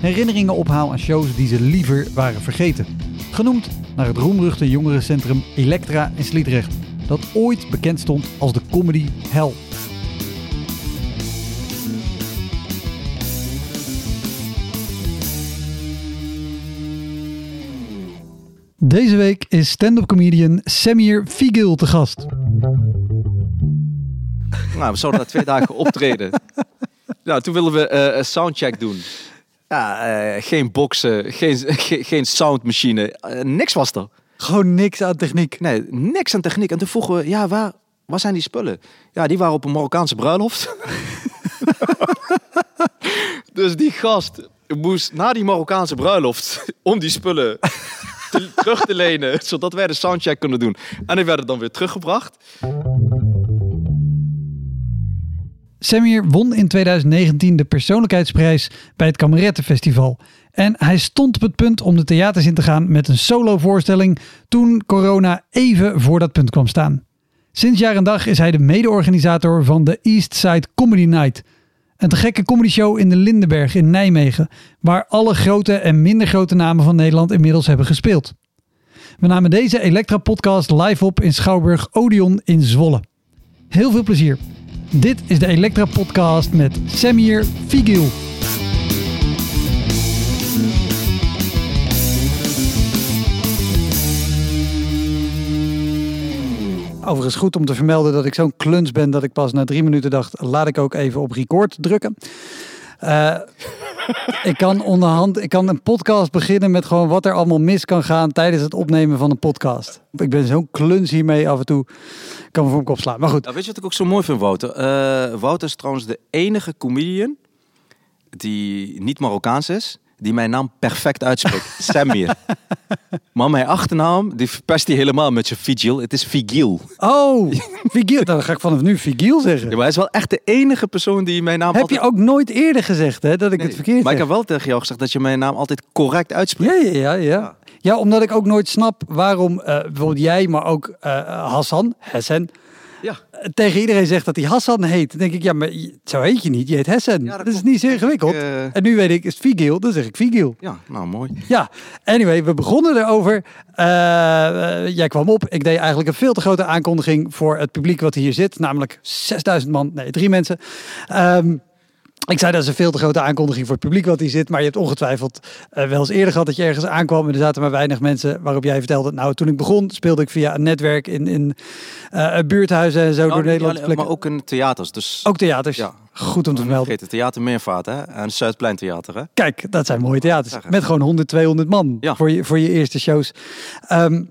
herinneringen ophaal aan shows die ze liever waren vergeten. Genoemd naar het roemruchte jongerencentrum Elektra in Sliedrecht, dat ooit bekend stond als de comedy hell. Deze week is stand-up comedian Samir Figil te gast. Nou, we zouden na twee dagen optreden. Nou, toen wilden we eh, een soundcheck doen. Ja, eh, geen boksen, geen, geen, geen soundmachine, eh, niks was er. Gewoon niks aan techniek. Nee, niks aan techniek. En toen vroegen we, ja, waar, waar zijn die spullen? Ja, die waren op een Marokkaanse bruiloft. dus die gast moest naar die Marokkaanse bruiloft om die spullen te- terug te lenen, zodat wij de soundcheck kunnen doen. En die werden dan weer teruggebracht. Samir won in 2019 de persoonlijkheidsprijs bij het Kamerettenfestival. En hij stond op het punt om de theaters in te gaan met een solovoorstelling toen corona even voor dat punt kwam staan. Sinds jaar en dag is hij de mede-organisator van de East Side Comedy Night. Een te gekke comedyshow in de Lindenberg in Nijmegen, waar alle grote en minder grote namen van Nederland inmiddels hebben gespeeld. We namen deze Elektra-podcast live op in Schouwburg Odeon in Zwolle. Heel veel plezier. Dit is de Elektra Podcast met Samir Figil. Overigens goed om te vermelden dat ik zo'n kluns ben dat ik pas na drie minuten dacht, laat ik ook even op record drukken. Eh, ik kan onderhand, ik kan een podcast beginnen met gewoon wat er allemaal mis kan gaan tijdens het opnemen van een podcast. Ik ben zo'n kluns hiermee af en toe, ik kan me voor mijn kop slaan. Maar goed, Nou, weet je wat ik ook zo mooi vind, Wouter? Eh, Wouter is trouwens de enige comedian die niet Marokkaans is, die mijn naam perfect uitspreekt. Samir. maar mijn achternaam, die verpest hij helemaal met je Vigil. Het is Vigil. Oh, Vigil. Dan ga ik vanaf nu Vigil zeggen. Ja, maar hij is wel echt de enige persoon die mijn naam Heb altijd... je ook nooit eerder gezegd hè, dat ik Nee, het verkeerd Maar ik heb wel tegen jou gezegd dat je mijn naam altijd correct uitspreekt. Ja, ja, ja, ja. Ja, omdat ik ook nooit snap waarom eh, bijvoorbeeld jij, maar ook eh, Hassan, Hessen, tegen iedereen zegt dat hij Hassan heet. Dan denk ik, ja, maar zo heet je niet. Je heet Hessen. Ja, dat dat, is niet zo ingewikkeld. Ik, eh, En nu weet ik, is het Vigil? Dan zeg ik Vigil. Ja, nou mooi. Ja, anyway, we begonnen erover. Eh, jij kwam op. Ik deed eigenlijk een veel te grote aankondiging voor het publiek wat hier zit. Namelijk 6000 man. Nee, drie mensen. Ehm, ik zei dat is een veel te grote aankondiging voor het publiek wat hier zit. Maar je hebt ongetwijfeld eh, wel eens eerder gehad dat je ergens aankwam. En er zaten maar weinig mensen waarop jij vertelde. Nou, toen ik begon speelde ik via een netwerk in, in eh, buurthuizen en zo Nou, door Nederland. plekken. maar ook in theaters. Dus Ook theaters. Ja. Goed om te. Vergeet het theater Meervaart hè? en Zuidplein Theater. Hè? Kijk, dat zijn mooie theaters. Met gewoon 100, 200 man Ja. voor, je, voor je eerste shows. Ehm,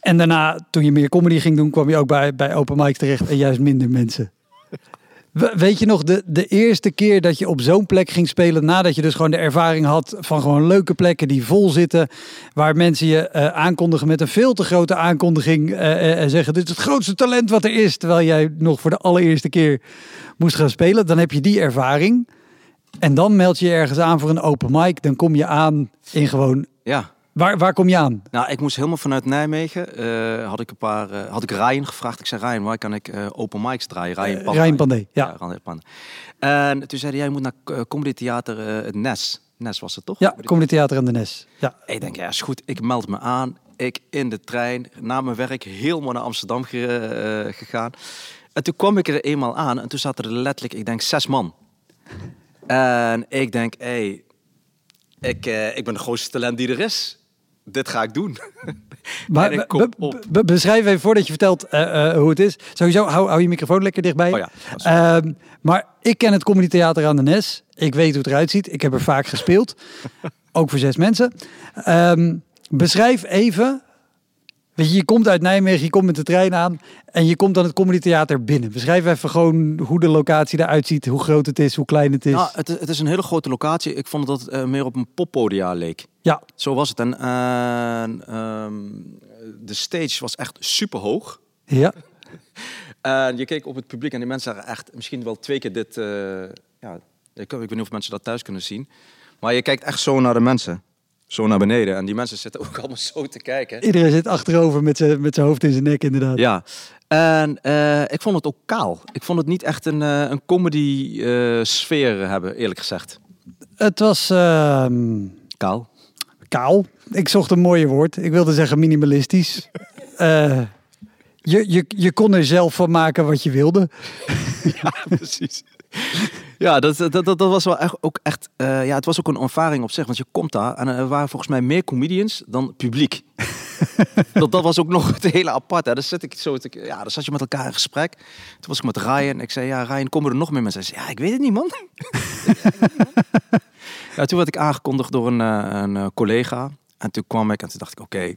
en daarna, toen je meer comedy ging doen, kwam je ook bij, bij open mic terecht en juist minder mensen. We- Weet je nog, de, de eerste keer dat je op zo'n plek ging spelen, nadat je dus gewoon de ervaring had van gewoon leuke plekken die vol zitten, waar mensen je eh, aankondigen met een veel te grote aankondiging eh, eh, en zeggen, dit is het grootste talent wat er is, terwijl jij nog voor de allereerste keer moest gaan spelen, dan heb je die ervaring. En dan meld je je ergens aan voor een open mic. Dan kom je aan in gewoon... Ja. Waar, waar kom je aan? Nou, ik moest helemaal vanuit Nijmegen. eh, had ik een paar, eh, had ik Ryan gevraagd. Ik zei Ryan, waar kan ik eh, open mics draaien? Ryan Pandey. Ryan Pandey, ja. Ryan Pandey. En toen zei hij, jij moet naar uh, Comedy Theater het Nes. Nes was het toch? Ja, Comedy Theater en de Nes. Ja. Ik denk, ja, is goed. Ik meld me aan. Ik in de trein, na mijn werk, helemaal naar Amsterdam ge- gegaan. En toen kwam ik er eenmaal aan en toen zaten er letterlijk, ik denk, zes man. En ik denk, hé, hey, ik, ik ben de grootste talent die er is. Dit ga ik doen. Maar ik kom op. be- beschrijf even voordat je vertelt eh, eh, hoe het is. Sowieso, hou, hou je microfoon lekker dichtbij. Oh ja, Ehm, maar ik ken het Comedy Theater aan de Nes. Ik weet hoe het eruit ziet. Ik heb er vaak gespeeld. Ook voor zes mensen. Ehm, beschrijf even. Weet je, je komt uit Nijmegen, je komt met de trein aan en je komt dan het Comedy Theater binnen. Beschrijf even gewoon hoe de locatie eruit ziet, hoe groot het is, hoe klein het is. Nou, het, is- het is een hele grote locatie. Ik vond dat het eh, meer op een poppodia leek. Ja, Zo was het. En eh, ehm, de stage was echt super hoog. ja. En je keek op het publiek en die mensen waren echt misschien wel twee keer dit. eh, ja, ik, ik weet niet of mensen dat thuis kunnen zien. Maar je kijkt echt zo naar de mensen. Zo naar beneden. En die mensen zitten ook allemaal zo te kijken. Iedereen zit achterover met zijn met zijn hoofd in zijn nek inderdaad. Ja. En eh, ik vond het ook kaal. Ik vond het niet echt een, een comedy sfeer hebben, eerlijk gezegd. Het was ehm, Kaal. Kaal. Ik zocht een mooier woord. Ik wilde zeggen minimalistisch. Eh, je, je, je kon er zelf van maken wat je wilde. Precies. Ja, dat, dat, dat, dat was wel echt, ook echt. eh, ja, het was ook een ervaring op zich. Want je komt daar en er waren volgens mij meer comedians dan publiek. dat, dat was ook nog het hele apart. Hè. Dan, zit ik zo te, ja, dan zat je met elkaar in gesprek. Toen was ik met Ryan. Ik zei, ja, Ryan, komen er nog meer mensen? Hij zei, ja, ik weet het niet, man. Ja, toen werd ik aangekondigd door een, eh, een eh, collega. En toen kwam ik en toen dacht ik, oké,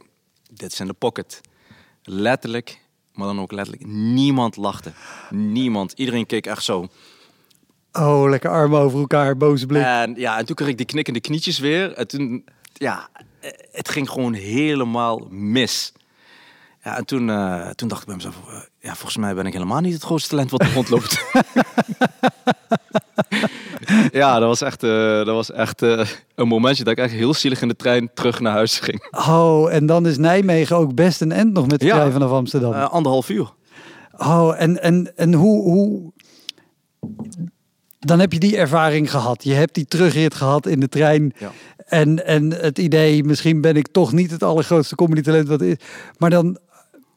dit is in de pocket. Letterlijk, maar dan ook letterlijk. Niemand lachte. Niemand. Iedereen keek echt zo. Oh, lekker armen over elkaar, boze blik. En ja, en toen kreeg ik die knikkende knietjes weer. En toen, ja, het ging gewoon helemaal mis. Ja, en toen, eh, toen dacht ik bij mezelf, ja, volgens mij ben ik helemaal niet het grootste talent wat er rondloopt. ja, dat was echt, eh, dat was echt eh, een momentje dat ik echt heel zielig in de trein terug naar huis ging. Oh, en dan is Nijmegen ook best een end nog met de Ja. trein vanaf Amsterdam. Eh, anderhalf uur. Oh, en, en, en hoe, hoe... Dan heb je die ervaring gehad. Je hebt die terugrit gehad in de trein. Ja. En, en het idee, misschien ben ik toch niet het allergrootste comedy talent wat is. Maar dan,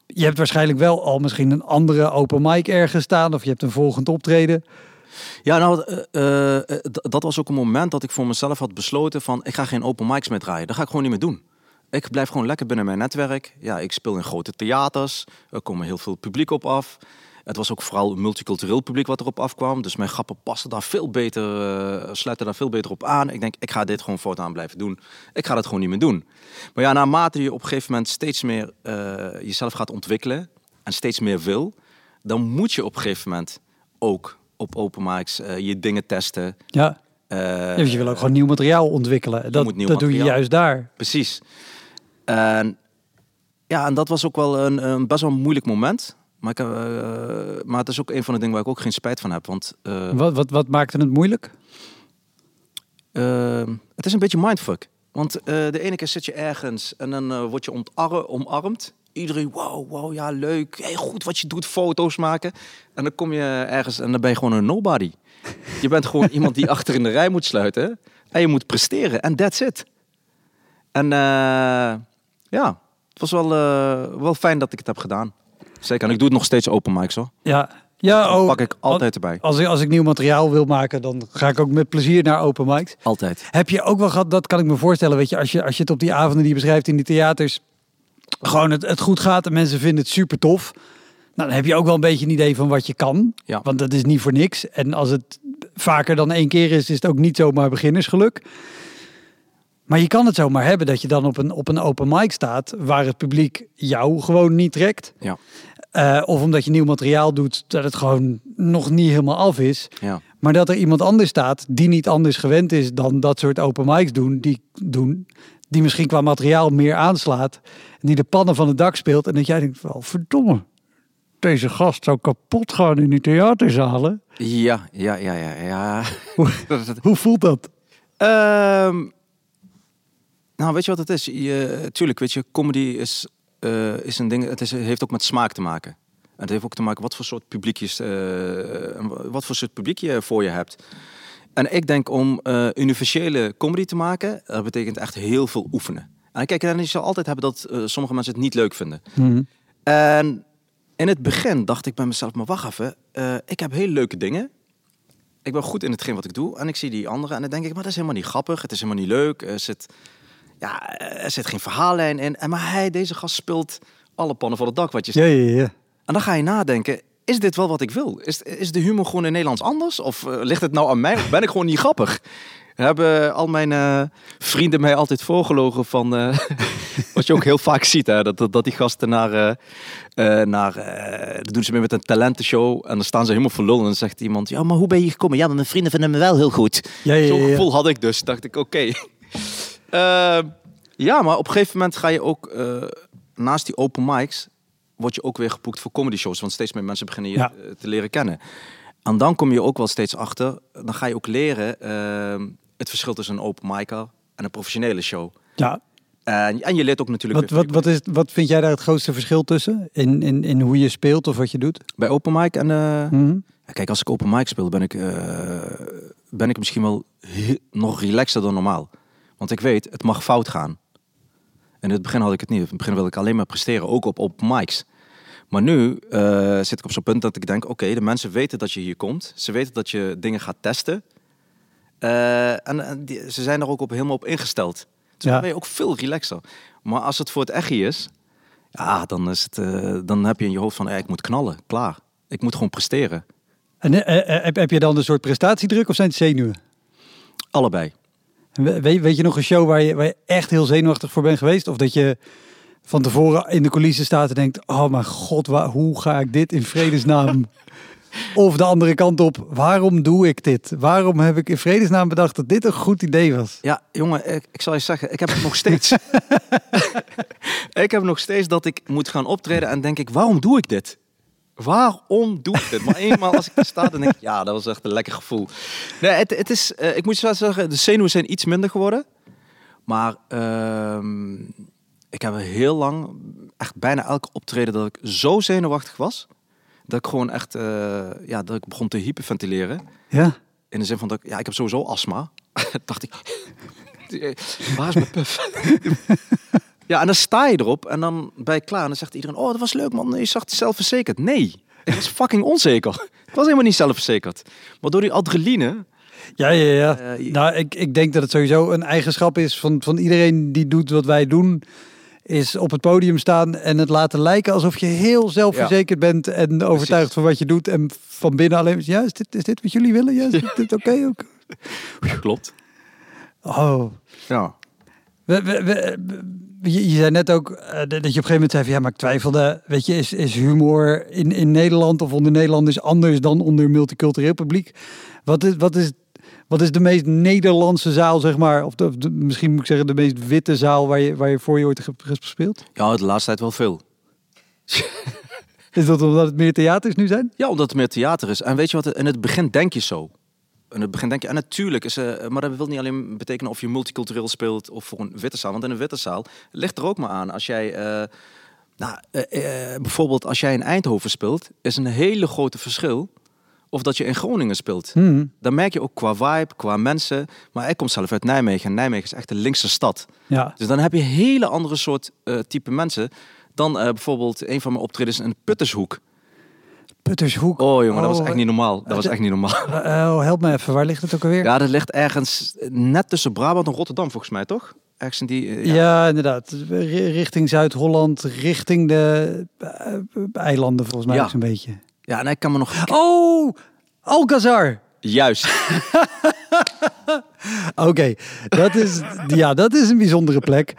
je hebt waarschijnlijk wel al misschien een andere open mic ergens staan. Of je hebt een volgend optreden. Ja, nou, eh, eh, d- dat was ook een moment dat ik voor mezelf had besloten van, ik ga geen open mics meer draaien. Dat ga ik gewoon niet meer doen. Ik blijf gewoon lekker binnen mijn netwerk. Ja, ik speel in grote theaters. Er komen heel veel publiek op af. Het was ook vooral een multicultureel publiek wat erop afkwam. Dus mijn grappen passen daar veel beter, eh, sluiten daar veel beter op aan. Ik denk, ik ga dit gewoon voortaan blijven doen. Ik ga dat gewoon niet meer doen. Maar ja, naarmate je op een gegeven moment steeds meer eh, jezelf gaat ontwikkelen en steeds meer wil, dan moet je op een gegeven moment ook op open mics eh, je dingen testen. Ja, want je wil ook gewoon nieuw materiaal ontwikkelen. Dat, moet nieuw dat doe je materiaal. juist daar. Precies. En ja, en dat was ook wel een, een best wel moeilijk moment. Maar, ik, eh, maar het is ook een van de dingen waar ik ook geen spijt van heb. Want Wat, wat, wat maakte het moeilijk? eh, het is een beetje mindfuck. Want de ene keer zit je ergens en dan word je omarmd. Iedereen, wow, wow, ja, leuk. Hey, goed wat je doet, foto's maken. En dan kom je ergens en dan ben je gewoon een nobody. Je bent gewoon iemand die achter in de rij moet sluiten. En je moet presteren. En that's it. En eh, ja, het was wel, eh, wel fijn dat ik het heb gedaan. Zeker. En ik doe het nog steeds open mics hoor. Ja, ja oh, pak ik altijd erbij. Als ik, als ik nieuw materiaal wil maken, dan ga ik ook met plezier naar open mics. Altijd. Heb je ook wel gehad, dat kan ik me voorstellen, weet je, als je, als je het op die avonden die je beschrijft in die theaters, gewoon het, het goed gaat en mensen vinden het super tof. Nou, dan heb je ook wel een beetje een idee van wat je kan. Ja. Want dat is niet voor niks. En als het vaker dan één keer is, is het ook niet zomaar beginnersgeluk. Maar je kan het zomaar hebben dat je dan op een, op een open mic staat waar het publiek jou gewoon niet trekt. Ja. Eh, of omdat je nieuw materiaal doet, dat het gewoon nog niet helemaal af is. Ja. Maar dat er iemand anders staat die niet anders gewend is dan dat soort open mics doen, die doen, die misschien qua materiaal meer aanslaat, en die de pannen van het dak speelt en dat jij denkt, wel verdomme, deze gast zou kapot gaan in die theaterzalen. Ja, ja, ja, ja, ja. Hoe, hoe voelt dat? Ehm, nou, weet je wat het is? Je, tuurlijk, weet je, comedy is, eh, is een ding. Het is, heeft ook met smaak te maken. En het heeft ook te maken wat voor soort publiek je, eh, wat voor soort publiek je voor je hebt. En ik denk om eh, universele comedy te maken, dat betekent echt heel veel oefenen. En kijk, en je zal altijd hebben dat eh, sommige mensen het niet leuk vinden. En in het begin dacht ik bij mezelf, maar wacht even, eh, ik heb hele leuke dingen. Ik ben goed in hetgeen wat ik doe. En ik zie die anderen en dan denk ik, maar dat is helemaal niet grappig. Het is helemaal niet leuk. Er zit, ja, er zit geen verhaallijn in. En maar hij, deze gast speelt alle pannen voor het dak, wat je Ja, zegt. ja, ja. En dan ga je nadenken, is dit wel wat ik wil? Is, is de humor gewoon in Nederlands anders? Of eh, ligt het nou aan mij? Of ben ik gewoon niet grappig? Hebben al mijn eh, vrienden mij altijd voorgelogen van... eh, wat je ook heel vaak ziet, hè, dat, dat, dat die gasten naar... naar dat doen ze mee met een talentenshow. En dan staan ze helemaal lul. En dan zegt iemand, ja, maar hoe ben je gekomen? Ja, mijn vrienden vinden me wel heel goed. Ja, ja, Zo'n ja, ja. gevoel had ik dus. Dacht ik, oké. Ja, maar op een gegeven moment ga je ook... naast die open mics... word je ook weer geboekt voor comedy shows. Want steeds meer mensen beginnen je Ja. eh, te leren kennen. En dan kom je ook wel steeds achter... dan ga je ook leren... eh, het verschil tussen een open micer en een professionele show. ja. En, en je leert ook natuurlijk... Wat, wat, wat, is, wat vind jij daar het grootste verschil tussen? In, in, in hoe je speelt of wat je doet? bij open mic en... eh, Mhm. Kijk, als ik open mic speel, ben ik, ben ik misschien wel he- nog relaxter dan normaal. Want ik weet, het mag fout gaan. In het begin had ik het niet. In het begin wilde ik alleen maar presteren, ook op open mics. Maar nu eh, zit ik op zo'n punt dat ik denk, oké, de mensen weten dat je hier komt. Ze weten dat je dingen gaat testen. Eh, en en die, ze zijn er ook op, helemaal op ingesteld. Dus Ja. dan ben je ook veel relaxer. Maar als het voor het echt is, ja, dan, is het, eh, dan heb je in je hoofd van, ik moet knallen, klaar. Ik moet gewoon presteren. En heb, heb je dan een soort prestatiedruk of zijn het zenuwen? Allebei. We- Weet, weet je nog een show waar je, waar je echt heel zenuwachtig voor bent geweest? Of dat je van tevoren in de coulissen staat en denkt... Oh mijn god, waar, hoe ga ik dit in vredesnaam... Of de andere kant op, waarom doe ik dit? Waarom heb ik in vredesnaam bedacht dat dit een goed idee was? Ja, jongen, ik, ik zal je zeggen, ik heb het nog steeds. ik heb nog steeds dat ik moet gaan optreden en denk ik, waarom doe ik dit? Waarom doe ik dit? Maar eenmaal als ik er sta, dan denk ik, ja, dat was echt een lekker gevoel. Nee, het, het is, eh, ik moet wel zeggen, de zenuwen zijn iets minder geworden. Maar ehm, ik heb heel lang, echt bijna elke optreden, dat ik zo zenuwachtig was. Dat ik gewoon echt, eh, ja, dat ik begon te hyperventileren. Ja, In de zin van dat ik, ja, ik heb sowieso astma. dacht ik, waar is mijn puff? ja, en dan sta je erop en dan ben je klaar. En dan zegt iedereen, oh, dat was leuk man, je zag het zelfverzekerd. Nee, ik was fucking onzeker. Ik was helemaal niet zelfverzekerd. Maar door die adrenaline, ja, ja. ja. Eh, nou, ik, ik denk dat het sowieso een eigenschap is van, van iedereen die doet wat wij doen. Is op het podium staan en het laten lijken alsof je heel zelfverzekerd bent en overtuigd van wat je doet. En van binnen alleen maar, ja, is dit, is dit wat jullie willen? Ja, is dit, dit oké ook? klopt. Oh, Ja. We, we, we- je, je zei net ook eh, dat je op een gegeven moment zei van ja, maar ik twijfelde. Weet je, is, is humor in, in Nederland of onder Nederlanders anders dan onder multicultureel publiek? Wat is, wat is, wat is de meest Nederlandse zaal, zeg maar? Of, de, misschien moet ik zeggen de meest witte zaal waar je, waar je voor je ooit hebt gespeeld? ja, de laatste tijd wel veel. Is dat omdat het meer theaters nu zijn? Ja, omdat het meer theater is. En weet je wat, in het begin denk je zo. In het begin denk je, en natuurlijk is, eh, maar dat wil niet alleen betekenen of je multicultureel speelt of voor een witte zaal. Want in een witte zaal ligt er ook maar aan. Als jij, eh, nou, eh, bijvoorbeeld als jij in Eindhoven speelt, is een hele grote verschil of dat je in Groningen speelt. Hmm. Dan merk je ook qua vibe, qua mensen. Maar ik kom zelf uit Nijmegen en Nijmegen is echt de linkse stad. Ja. Dus dan heb je hele andere soort eh, type mensen dan eh, bijvoorbeeld een van mijn optredens in Puttershoek. Puttershoek. Oh jongen, dat was Oh, echt niet normaal. Dat was de- echt niet normaal. eh, oh, help me even, waar ligt het ook alweer? Ja, dat ligt ergens net tussen Brabant en Rotterdam volgens mij, toch? Ergens in die... eh, Ja, inderdaad. Ri- Richting Zuid-Holland, richting de eh, eilanden volgens mij Ja. ook zo'n beetje. Ja, en ik kan me nog... Oh, Alcazar. Juist. Oké, dat, is, ja, dat is een bijzondere plek.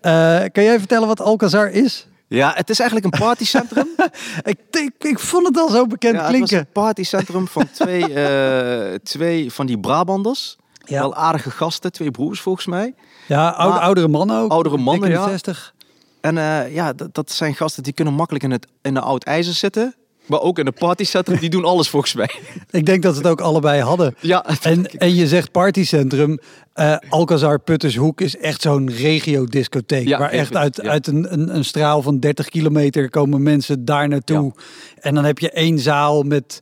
Eh, kan jij vertellen wat Alcazar is? Ja, het is eigenlijk een partycentrum. Ik, ik, ik vond het al zo bekend ja, het was klinken. een partycentrum van twee, eh, twee van die Brabanders. Ja. Wel aardige gasten, twee broers volgens mij. Ja, oude, Maar- oudere mannen ook. Oudere mannen, ja. 60. En eh, ja, dat, dat zijn gasten die kunnen makkelijk in, het, in de oud ijzer zitten. Maar ook in de partycentrum, die doen alles volgens mij. Ik denk dat ze het ook allebei hadden. Ja, En, en je zegt partycentrum. eh Alcazar Puttershoek is echt zo'n regio-discotheek. Ja, waar echt uit, ja. uit een, een, een straal van 30 kilometer komen mensen daar naartoe. En dan heb je één zaal met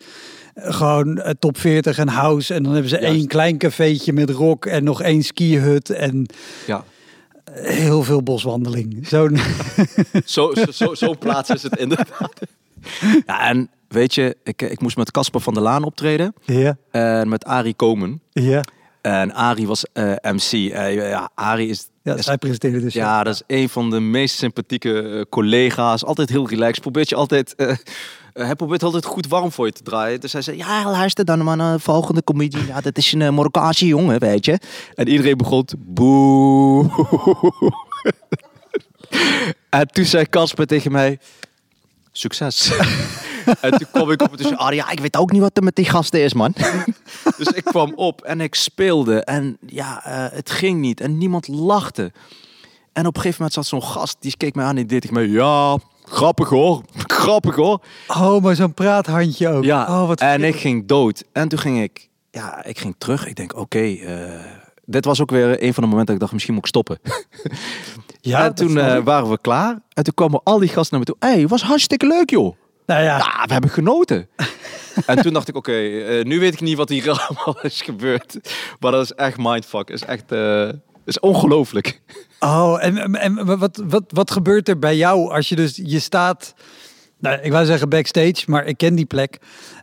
eh, gewoon eh, top 40 en house. En dan hebben ze Juist. één klein cafeetje met rock en nog één skihut. En ja. heel veel boswandeling. Zo'n Zo, zo, zo, zo plaats is het inderdaad. Ja, en weet je, ik, ik moest met Casper van der Laan optreden. ja, En met Arie Komen. ja. En Arie was eh, MC. Eh, ja, Arie is, Ja, is zij presenteerde de show. ja, dat is een van de meest sympathieke eh, collega's. Altijd heel relaxed. Probeert je altijd... eh, eh, hij probeert altijd goed warm voor je te draaien. Dus hij zei, ja, luister dan maar naar de volgende comedie. Ja, dat is een uh, Marokkaanse jongen, weet je. En iedereen begon boe. en toen zei Casper tegen mij, succes. en toen kwam ik op en toen zei Arie, ja, ik weet ook niet wat er met die gasten is, man. dus ik kwam op en ik speelde. En ja, eh, het ging niet. En niemand lachte. En op een gegeven moment zat zo'n gast, die keek mij aan en die deed tegen mij, ja, grappig hoor, grappig hoor. Oh, maar zo'n praathandje ook. Ja, oh, wat en ik ging dood. En toen ging ik, ja, ik ging terug. Ik denk, oké, eh, dit was ook weer een van de momenten dat ik dacht, misschien moet ik stoppen. Ja, en toen eh, waren we klaar. En toen kwamen al die gasten naar me toe. Hé, hey, was hartstikke leuk joh. Nou ja, Ja, we hebben genoten. en toen dacht ik, oké, eh, nu weet ik niet wat hier allemaal is gebeurd. Maar dat is echt mindfuck. is echt, eh is ongelooflijk. Oh, en, en, en wat, wat, wat gebeurt er bij jou als je dus, je staat, nou, ik wou zeggen backstage, maar ik ken die plek.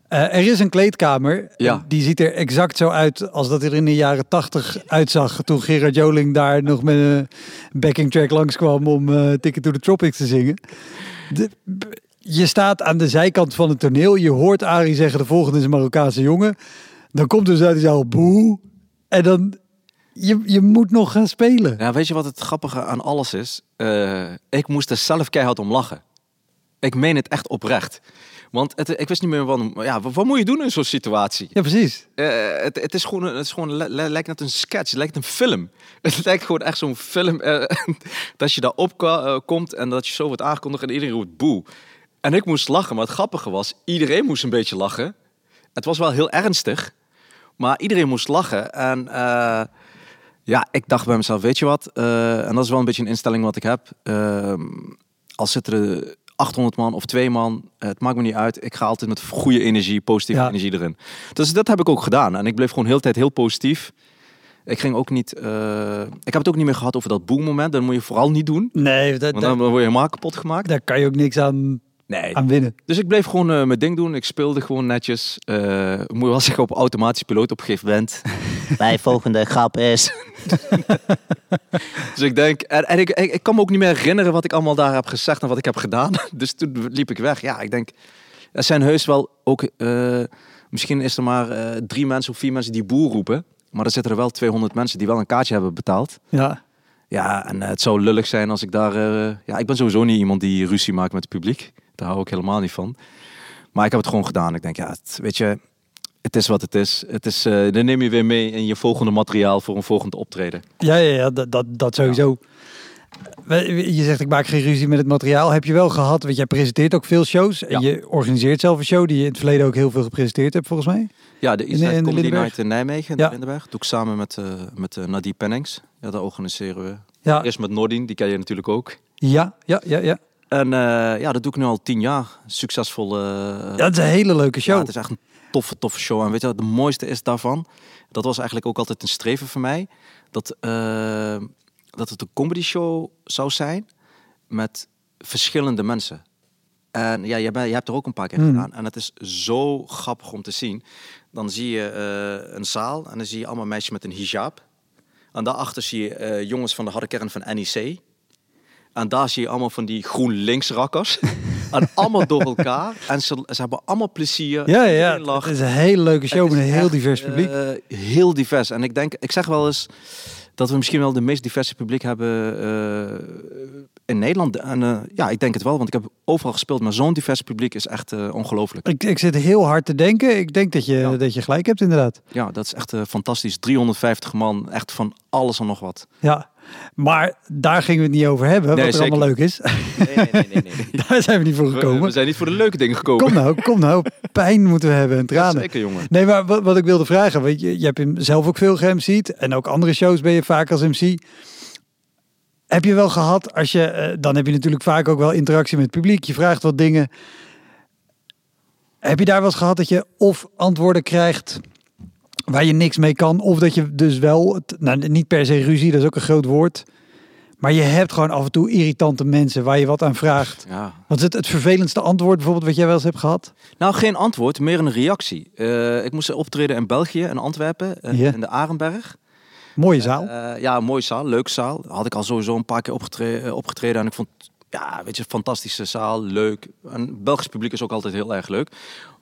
Eh, er is een kleedkamer, Ja. die ziet er exact zo uit als dat er in de jaren tachtig uitzag. Toen Gerard Joling daar nog met een backing track langskwam om eh Ticket to the Tropics te zingen. De, je staat aan de zijkant van het toneel, je hoort Arie zeggen de volgende is een Marokkaanse jongen. Dan komt dus uit die zaal boe en dan, je, je moet nog gaan spelen. Weet je wat het grappige aan alles is? Eh, ik moest er zelf keihard om lachen. Ik meen het echt oprecht. Want het, ik wist niet meer wat, ja, wat, wat moet je doen in zo'n situatie? Ja, precies. Eh, het, het is gewoon, het is gewoon le- le- lijkt net een sketch, het lijkt een film. Het lijkt gewoon echt zo'n film eh, dat je daarop ka- eh, komt en dat je zo wordt aangekondigd en iedereen roept boe. En ik moest lachen, maar het grappige was, iedereen moest een beetje lachen. Het was wel heel ernstig, maar iedereen moest lachen. En ja, ik dacht bij mezelf, weet je wat? En dat is wel een beetje een instelling wat ik heb. Ehm, als zitten er 800 man of twee man, eh, het maakt me niet uit. Ik ga altijd met goede energie, positieve Ja. energie erin. Dus dat heb ik ook gedaan. En ik bleef gewoon heel tijd heel positief. Ik ging ook niet. eh, ik heb het ook niet meer gehad over dat boemmoment. Dat moet je vooral niet doen. Nee, dat, Want dan word je helemaal kapot gemaakt. daar kan je ook niks aan, Nee. aan winnen. Dus ik bleef gewoon eh, mijn ding doen. Ik speelde gewoon netjes. Eh moet je wel zeggen op automatisch piloot op een gegeven moment. Mijn volgende grap is. dus ik denk, en, en ik, ik, ik kan me ook niet meer herinneren wat ik allemaal daar heb gezegd en wat ik heb gedaan. Dus toen liep ik weg. Ja, ik denk, er zijn heus wel ook, eh, misschien is er maar eh, drie mensen of vier mensen die boer roepen. Maar er zitten er wel 200 mensen die wel een kaartje hebben betaald. Ja. Ja, en het zou lullig zijn als ik daar... eh, ja, ik ben sowieso niet iemand die ruzie maakt met het publiek. Daar hou ik helemaal niet van. Maar ik heb het gewoon gedaan. Ik denk, ja, het, weet je, het is wat het is. Het is eh dan neem je weer mee in je volgende materiaal voor een volgend optreden. Ja, ja, ja dat, dat, dat sowieso. Je zegt ik maak geen ruzie met het materiaal. Heb je wel gehad, want jij presenteert ook veel shows. En je organiseert zelf een show die je in het verleden ook heel veel gepresenteerd hebt volgens mij. Ja, de de Comedy Lindenberg? Night in Nijmegen, in Ja. de Lindenberg. Doe ik samen met, eh met eh Nadie Pennings. Ja, dat organiseren we. Ja, Eerst met Nordin, die ken je natuurlijk ook. ja, ja, ja. ja. En eh, ja, dat doe ik nu al tien jaar. Succesvol. eh, ja dat is een hele leuke show. Ja, het is echt een toffe, toffe show. En weet je wat het mooiste is daarvan? Dat was eigenlijk ook altijd een streven voor mij. Dat, eh, dat het een comedy show zou zijn met verschillende mensen. En ja, bent, jij hebt er ook een paar keer Mhm. gedaan. En het is zo grappig om te zien. Dan zie je een zaal en dan zie je allemaal meisjes met een hijab. En daarachter zie je jongens van de harde kern van NEC. En daar zie je allemaal van die GroenLinks rakkers. en allemaal door elkaar. En ze, ze hebben allemaal plezier. ja, ja, lacht. Het is een hele leuke show met een heel echt, divers publiek. eh, heel divers. En ik denk, ik zeg wel eens dat we misschien wel de meest diverse publiek hebben eh, in Nederland. En eh, ja, ik denk het wel, want ik heb overal gespeeld. Maar zo'n divers publiek is echt ongelooflijk. ik, ik zit heel hard te denken. Ik denk dat je, Ja. dat je gelijk hebt inderdaad. Ja, dat is echt fantastisch. 350 man, echt van alles en nog wat. Ja, maar daar gingen we het niet over hebben. Nee, wat er allemaal leuk is. Nee, nee, nee, daar zijn we niet voor gekomen. we zijn niet voor de leuke dingen gekomen. Kom nou, kom nou. Pijn moeten we hebben en tranen. Zeker, jongen. Nee, maar wat, wat ik wilde vragen, weet je, je hebt hem zelf ook veel ge-MC'd en ook andere shows ben je vaak als MC. Heb je wel gehad, als je, eh, dan heb je natuurlijk vaak ook wel interactie met het publiek. Je vraagt wat dingen. Heb je daar wel eens gehad dat je of antwoorden krijgt waar je niks mee kan, of dat je dus wel, nou niet per se ruzie, dat is ook een groot woord, Maar je hebt gewoon af en toe irritante mensen waar je wat aan vraagt. Ja. Wat is het, het vervelendste antwoord bijvoorbeeld wat jij wel eens hebt gehad? Nou, geen antwoord, meer een reactie. Eh, ik moest optreden in België, in Antwerpen, Ja. in de Arenberg. Mooie zaal. Eh, ja, een mooie zaal, leuke zaal. Had ik al sowieso een paar keer opgetreden, opgetreden en ik vond, ja, weet je, fantastische zaal, leuk. En Belgisch publiek is ook altijd heel erg leuk.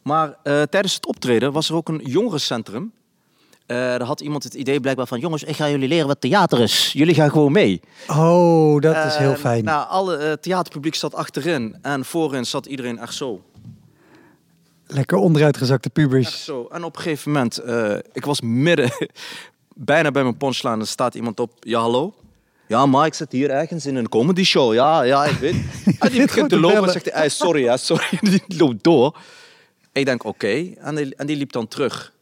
Maar tijdens het optreden was er ook een jongerencentrum. Eh daar had iemand het idee blijkbaar van, jongens, ik ga jullie leren wat theater is. Jullie gaan gewoon mee. oh, dat is heel En, fijn. Nou, alle eh, theaterpubliek zat achterin en voorin zat iedereen echt zo. Lekker onderuitgezakte Echt pubers. zo. En op een gegeven moment, eh, ik was midden, bijna bij mijn punchline. Er staat iemand op, ja hallo? Ja, maar ik zit hier ergens in een comedy show. Ja, ja, ik weet. En die begint te lopen en zegt hij, "Eh, sorry, ja, sorry. Die loopt door. Ik denk, oké. En, die, en die liep dan terug.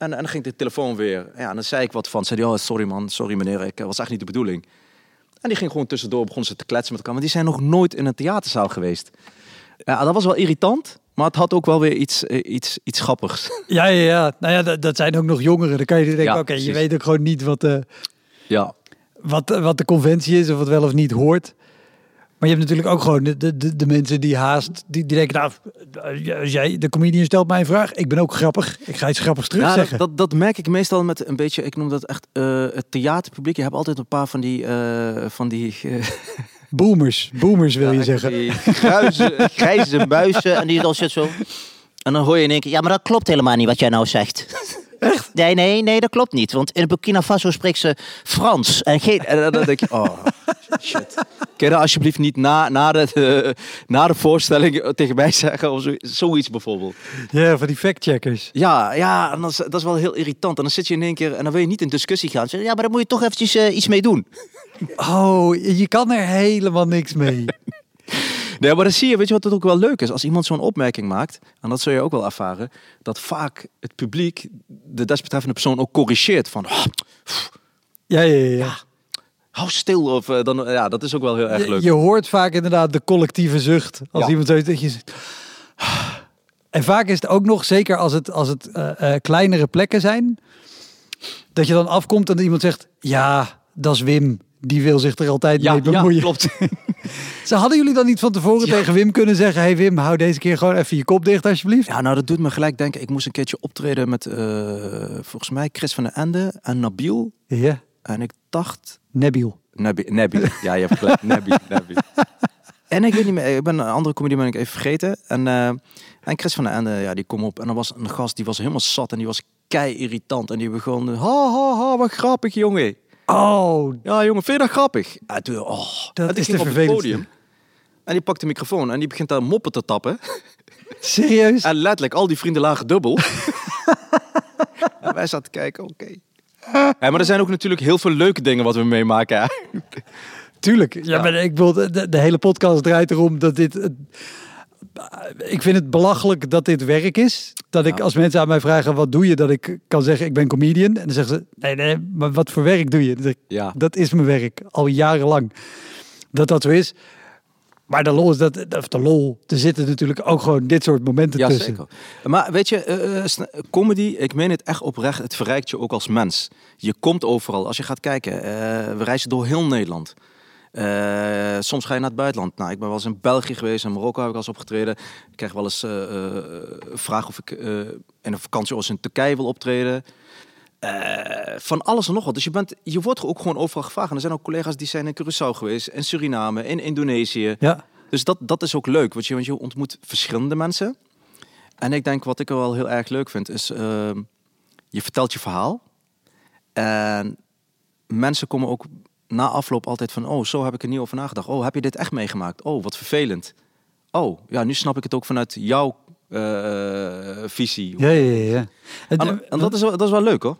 En, en dan ging de telefoon weer. Ja, en dan zei ik wat van. Zei hij, oh, sorry man, sorry meneer, ik eh, was echt niet de bedoeling. En die ging gewoon tussendoor, begonnen ze te kletsen met elkaar. Maar die zijn nog nooit in een theaterzaal geweest. Ja, dat was wel irritant. Maar het had ook wel weer iets, eh, iets, iets grappigs. Ja, ja, ja. Nou ja, dat, dat zijn ook nog jongeren. Dan kan je denken, Ja, oké, je weet ook gewoon niet wat de, Ja, wat, wat de conventie is of wat wel of niet hoort. Maar je hebt natuurlijk ook gewoon de, de, de, mensen die haast, die, die denken, nou, jij, de comedian stelt mij een vraag, ik ben ook grappig, ik ga iets grappigs terug zeggen. dat, dat, dat merk ik meestal met een beetje, ik noem dat echt eh, het theaterpubliek. Je hebt altijd een paar van die, eh, van die, eh, Boomers, boomers wil je zeggen. die grijze muizen. En die dan zit zo. En dan hoor je in één keer, ja, maar dat klopt helemaal niet wat jij nou zegt. Echt? Nee, nee, nee, dat klopt niet. Want in Burkina Faso spreekt ze Frans. En, geen... en dan- denk je, oh, shit. Kun je dat alsjeblieft niet na, na, de, na de voorstelling tegen mij zeggen? Of zo, zoiets bijvoorbeeld. Ja, van die factcheckers. Ja, ja en dat, is, dat is wel heel irritant. En dan zit je in één keer en dan wil je niet in discussie gaan. Zeg, ja, maar daar moet je toch eventjes eh, iets mee doen. Oh, je kan er helemaal niks mee. Nee, maar dan zie je, weet je wat het ook wel leuk is? Als iemand zo'n opmerking maakt, en dat zul je ook wel ervaren, dat vaak het publiek de desbetreffende persoon ook corrigeert. Van, "Ah, Ja, ja, ja. ja. hou stil. Of, eh, dan, ja, dat is ook wel heel erg leuk. je hoort vaak inderdaad de collectieve zucht. Als Ja. iemand zoiets dat je zegt. En vaak is het ook nog, zeker als het, als het eh, eh, kleinere plekken zijn, dat je dan afkomt en iemand zegt, ja, dat is Wim. Die wil zich er altijd ja, mee ja, bemoeien. klopt. Ze hadden jullie dan niet van tevoren Ja. tegen Wim kunnen zeggen, hey Wim, hou deze keer gewoon even je kop dicht alsjeblieft. Ja, nou dat doet me gelijk denken. Ik moest een keertje optreden met, eh, volgens mij, Chris van den Ende en Nabil. Ja, En ik dacht, Nebiel. Nabi, Nabi. Ja, je hebt gelijk. Nabi, Nabi. En ik weet niet meer, ik ben een andere comedie ben ik even vergeten. En, eh, en Chris van der Ende, ja, die kom op. En er was een gast, die was helemaal zat en die was kei irritant. En die begon, ha, ha, ha, wat grappig, jongen. Oh, Ja, jongen, vind je dat grappig? En toen, oh. Dat is de ik op het vervelendste. podium. En die pakt de microfoon en die begint daar moppen te tappen. serieus? En letterlijk, al die vrienden lagen dubbel. en wij zaten te kijken, oké. Ja, maar er zijn ook natuurlijk heel veel leuke dingen wat we meemaken. Hè? Tuurlijk. Ja, Ja. maar ik bedoel, de, de hele podcast draait erom dat dit. Eh, Ik vind het belachelijk dat dit werk is. Dat ik Ja. als mensen aan mij vragen wat doe je, dat ik kan zeggen ik ben comedian. En dan zeggen ze nee, nee, maar wat voor werk doe je? Dan zeg ik, Ja. dat is mijn werk al jarenlang. Dat dat zo is. Maar de lol is dat, of de lol, er zitten natuurlijk ook gewoon dit soort momenten Ja, tussen. zeker. Maar weet je, eh, eh, comedy, ik meen het echt oprecht, het verrijkt je ook als mens. Je komt overal. Als je gaat kijken, we reizen door heel Nederland. Eh, soms ga je naar het buitenland. Nou, ik ben wel eens in België geweest, in Marokko heb ik al eens opgetreden. Ik krijg wel eens eh eh, vragen of ik in een vakantie als in Turkije wil optreden. Van alles en nog wat. Dus je, bent, je wordt ook gewoon overal gevraagd. En er zijn ook collega's die zijn in Curaçao geweest, in Suriname, in Indonesië. Ja, Dus dat, dat is ook leuk, want je, want je ontmoet verschillende mensen. En ik denk wat ik er wel heel erg leuk vind, is ehm, je vertelt je verhaal. En mensen komen ook na afloop altijd van, oh, zo heb ik er niet over nagedacht. Oh, heb je dit echt meegemaakt? Oh, wat vervelend. Oh, ja, nu snap ik het ook vanuit jouw eh, visie. ja, ja. ja, ja. En- En, en dat, is wel, dat is wel leuk hoor.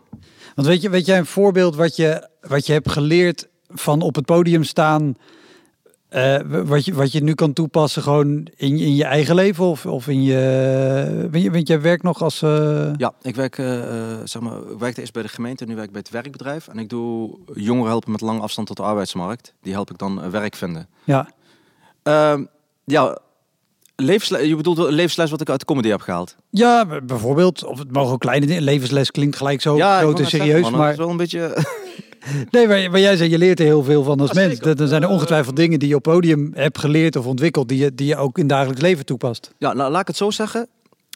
Want weet je, weet jij een voorbeeld wat je, wat je hebt geleerd van op het podium staan, eh, wat, je, wat je nu kan toepassen gewoon in, je- in je eigen leven of, of in je, want, jij werkt nog als, eh, Ja, ik werk, eh, zeg maar, ik werkte eerst bij de gemeente, nu werk ik bij het werkbedrijf. En ik doe jongeren helpen met lange afstand tot de arbeidsmarkt. Die help ik dan werk vinden. ja, Ehm, ja, levensles, je bedoelt levensles wat ik uit de comedy heb gehaald. ja, bijvoorbeeld, of het mogen ook kleine dingen, levensles klinkt gelijk zo ja, groot en zeggen, serieus, maar is wel een beetje. Nee, maar, maar jij zei, je leert er heel veel van als Ja, mens. Dan zijn er Eh, ongetwijfeld dingen die je op podium hebt geleerd of ontwikkeld, die je, die je ook in dagelijks leven toepast. Ja, nou, laat ik het zo zeggen.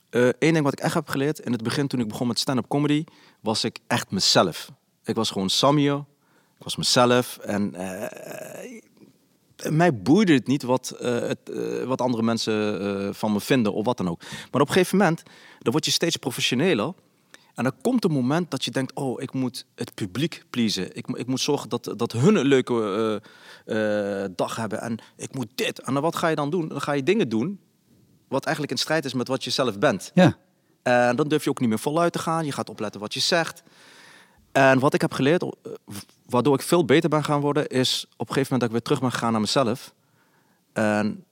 Eén ding wat ik echt heb geleerd in het begin toen ik begon met stand-up comedy, was ik echt mezelf. Ik was gewoon Samir. Ik was mezelf. En eh, mij boeide het niet wat, eh, het, eh, wat andere mensen eh, van me vinden of wat dan ook. Maar op een gegeven moment, dan word je steeds professioneler. En dan komt een moment dat je denkt, oh, ik moet het publiek pleasen. Ik, ik moet zorgen dat, dat hun een leuke eh, eh, dag hebben. En ik moet dit. En dan wat ga je dan doen? Dan ga je dingen doen wat eigenlijk in strijd is met wat je zelf bent. Ja, En dan durf je ook niet meer voluit te gaan. Je gaat opletten wat je zegt. En wat ik heb geleerd, waardoor ik veel beter ben gaan worden, is op een gegeven moment dat ik weer terug ben gegaan naar mezelf. En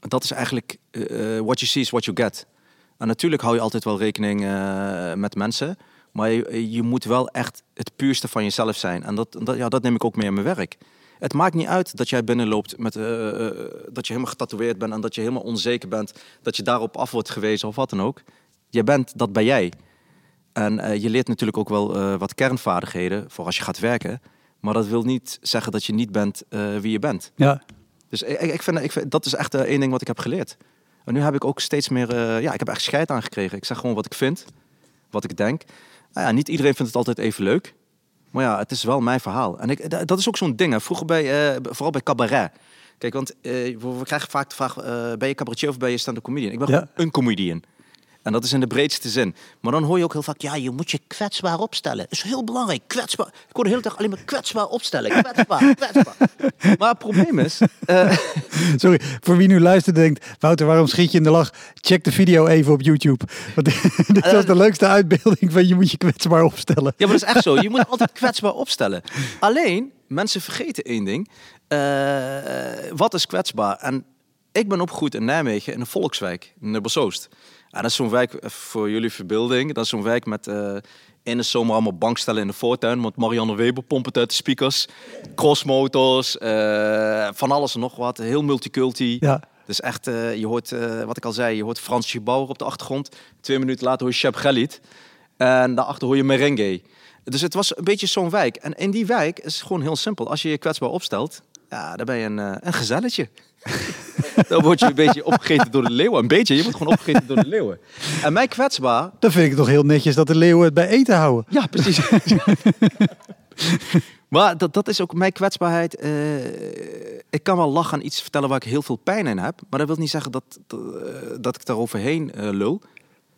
dat is eigenlijk eh, what you see is what you get. En natuurlijk hou je altijd wel rekening eh, met mensen, maar je, je moet wel echt het puurste van jezelf zijn. En dat, dat, ja, dat neem ik ook mee in mijn werk. Het maakt niet uit dat jij binnenloopt met eh, eh, dat je helemaal getatoeëerd bent en dat je helemaal onzeker bent, dat je daarop af wordt gewezen of wat dan ook. Je bent, dat ben jij. En je leert natuurlijk ook wel wat kernvaardigheden voor als je gaat werken. Maar dat wil niet zeggen dat je niet bent wie je bent. ja. Dus ik, ik, vind, ik vind, dat is echt één ding wat ik heb geleerd. En nu heb ik ook steeds meer, eh, ja, ik heb echt scheid aangekregen. Ik zeg gewoon wat ik vind, wat ik denk. Nou ja, niet iedereen vindt het altijd even leuk. Maar ja, het is wel mijn verhaal. En ik, da- dat is ook zo'n ding. Hè. Vroeger bij, eh, vooral bij cabaret. Kijk, want eh, we krijgen vaak de vraag, ben je cabaretier of ben je stand-up comedian? Ik ben Ja. gewoon een comedian. En dat is in de breedste zin. Maar dan hoor je ook heel vaak, ja, je moet je kwetsbaar opstellen. Dat is heel belangrijk, kwetsbaar. Ik hoor de hele dag alleen maar kwetsbaar opstellen. Kwetsbaar, kwetsbaar. Maar het probleem is... eh, Sorry, voor wie nu luistert en denkt, Wouter, waarom schiet je in de lach? Check de video even op YouTube. Want dit was de leukste uitbeelding van je moet je kwetsbaar opstellen. Ja, maar dat is echt zo. Je moet altijd kwetsbaar opstellen. Alleen, mensen vergeten één ding. Eh, wat is kwetsbaar? En ik ben opgegroeid in Nijmegen, in een volkswijk, in Nubbersoost. En dat is zo'n wijk, eh, voor jullie verbeelding, dat is zo'n wijk met eh, in de zomer allemaal bankstellen in de voortuin. Want Marianne Weber pompt het uit de speakers. Crossmotors, eh, van alles en nog wat. Heel multiculti. Ja, Dus echt, je hoort, wat ik al zei, je hoort Frans Bauer op de achtergrond. Twee minuten later hoor je Shep Galit. En daarachter hoor je merengue. Dus het was een beetje zo'n wijk. En in die wijk is het gewoon heel simpel. Als je je kwetsbaar opstelt, ja, dan ben je een, een gezelletje. dan word je een beetje opgegeten door de leeuwen. Een beetje, je wordt gewoon opgegeten door de leeuwen. En mij kwetsbaar... dan vind ik het toch heel netjes dat de leeuwen het bij eten houden. Ja, precies. maar dat, dat is ook mijn kwetsbaarheid. Eh, ik kan wel lachen aan iets vertellen waar ik heel veel pijn in heb. Maar dat wil niet zeggen dat, dat, eh, dat ik daaroverheen eh lul.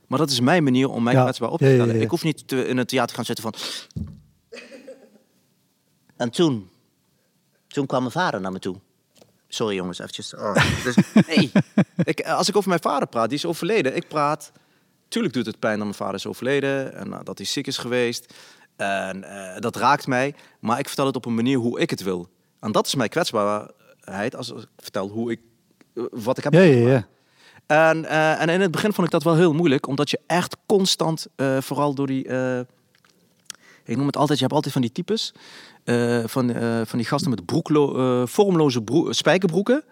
Maar dat is mijn manier om mij Ja. kwetsbaar op te Ja, ja, stellen. ja. Ik hoef niet te- in het theater te gaan zitten van... En toen, toen kwam mijn vader naar me toe. Sorry jongens, eventjes. Oh, dus, nee, ik, eh, als ik over mijn vader praat, die is overleden. Ik praat, tuurlijk doet het pijn dat mijn vader is overleden en eh, dat hij ziek is geweest. En eh, dat raakt mij, maar ik vertel het op een manier hoe ik het wil. En dat is mijn kwetsbaarheid als ik vertel hoe ik, wat ik heb Ja, ja, meegemaakt. ja. En, eh, en in het begin vond ik dat wel heel moeilijk, omdat je echt constant, eh, vooral door die, eh, ik noem het altijd, je hebt altijd van die types, eh, van, eh, van die gasten met broeklo, eh, vormloze broe- spijkerbroeken.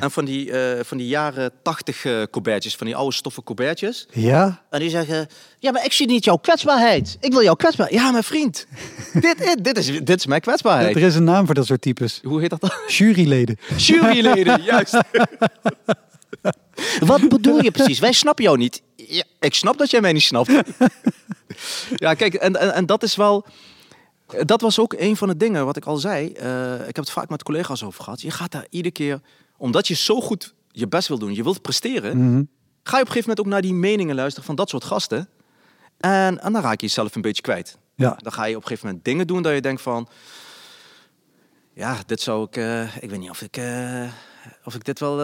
En van die, van die jaren tachtig colbertjes, van die oude stoffen colbertjes. Ja? En die zeggen, ja, maar ik zie niet jouw kwetsbaarheid. Ik wil jouw kwetsbaarheid. Ja, mijn vriend, dit, dit, dit, is, dit is mijn kwetsbaarheid. Er is een naam voor dat soort types. Hoe heet dat dan? Juryleden. Juryleden, juist. Wat bedoel je precies? Wij snappen jou niet. Ja, ik snap dat jij mij niet snapt. ja, kijk, en, en, en dat is wel... Dat was ook een van de dingen wat ik al zei. Eh, ik heb het vaak met collega's over gehad. Je gaat daar iedere keer... Omdat je zo goed je best wil doen, je wilt presteren... Mhm. ga je op een gegeven moment ook naar die meningen luisteren van dat soort gasten. En, en dan raak je jezelf een beetje kwijt. Ja. Dan ga je op een gegeven moment dingen doen dat je denkt van... Ja, dit zou ik... eh, ik weet niet of ik, eh, of ik dit wel...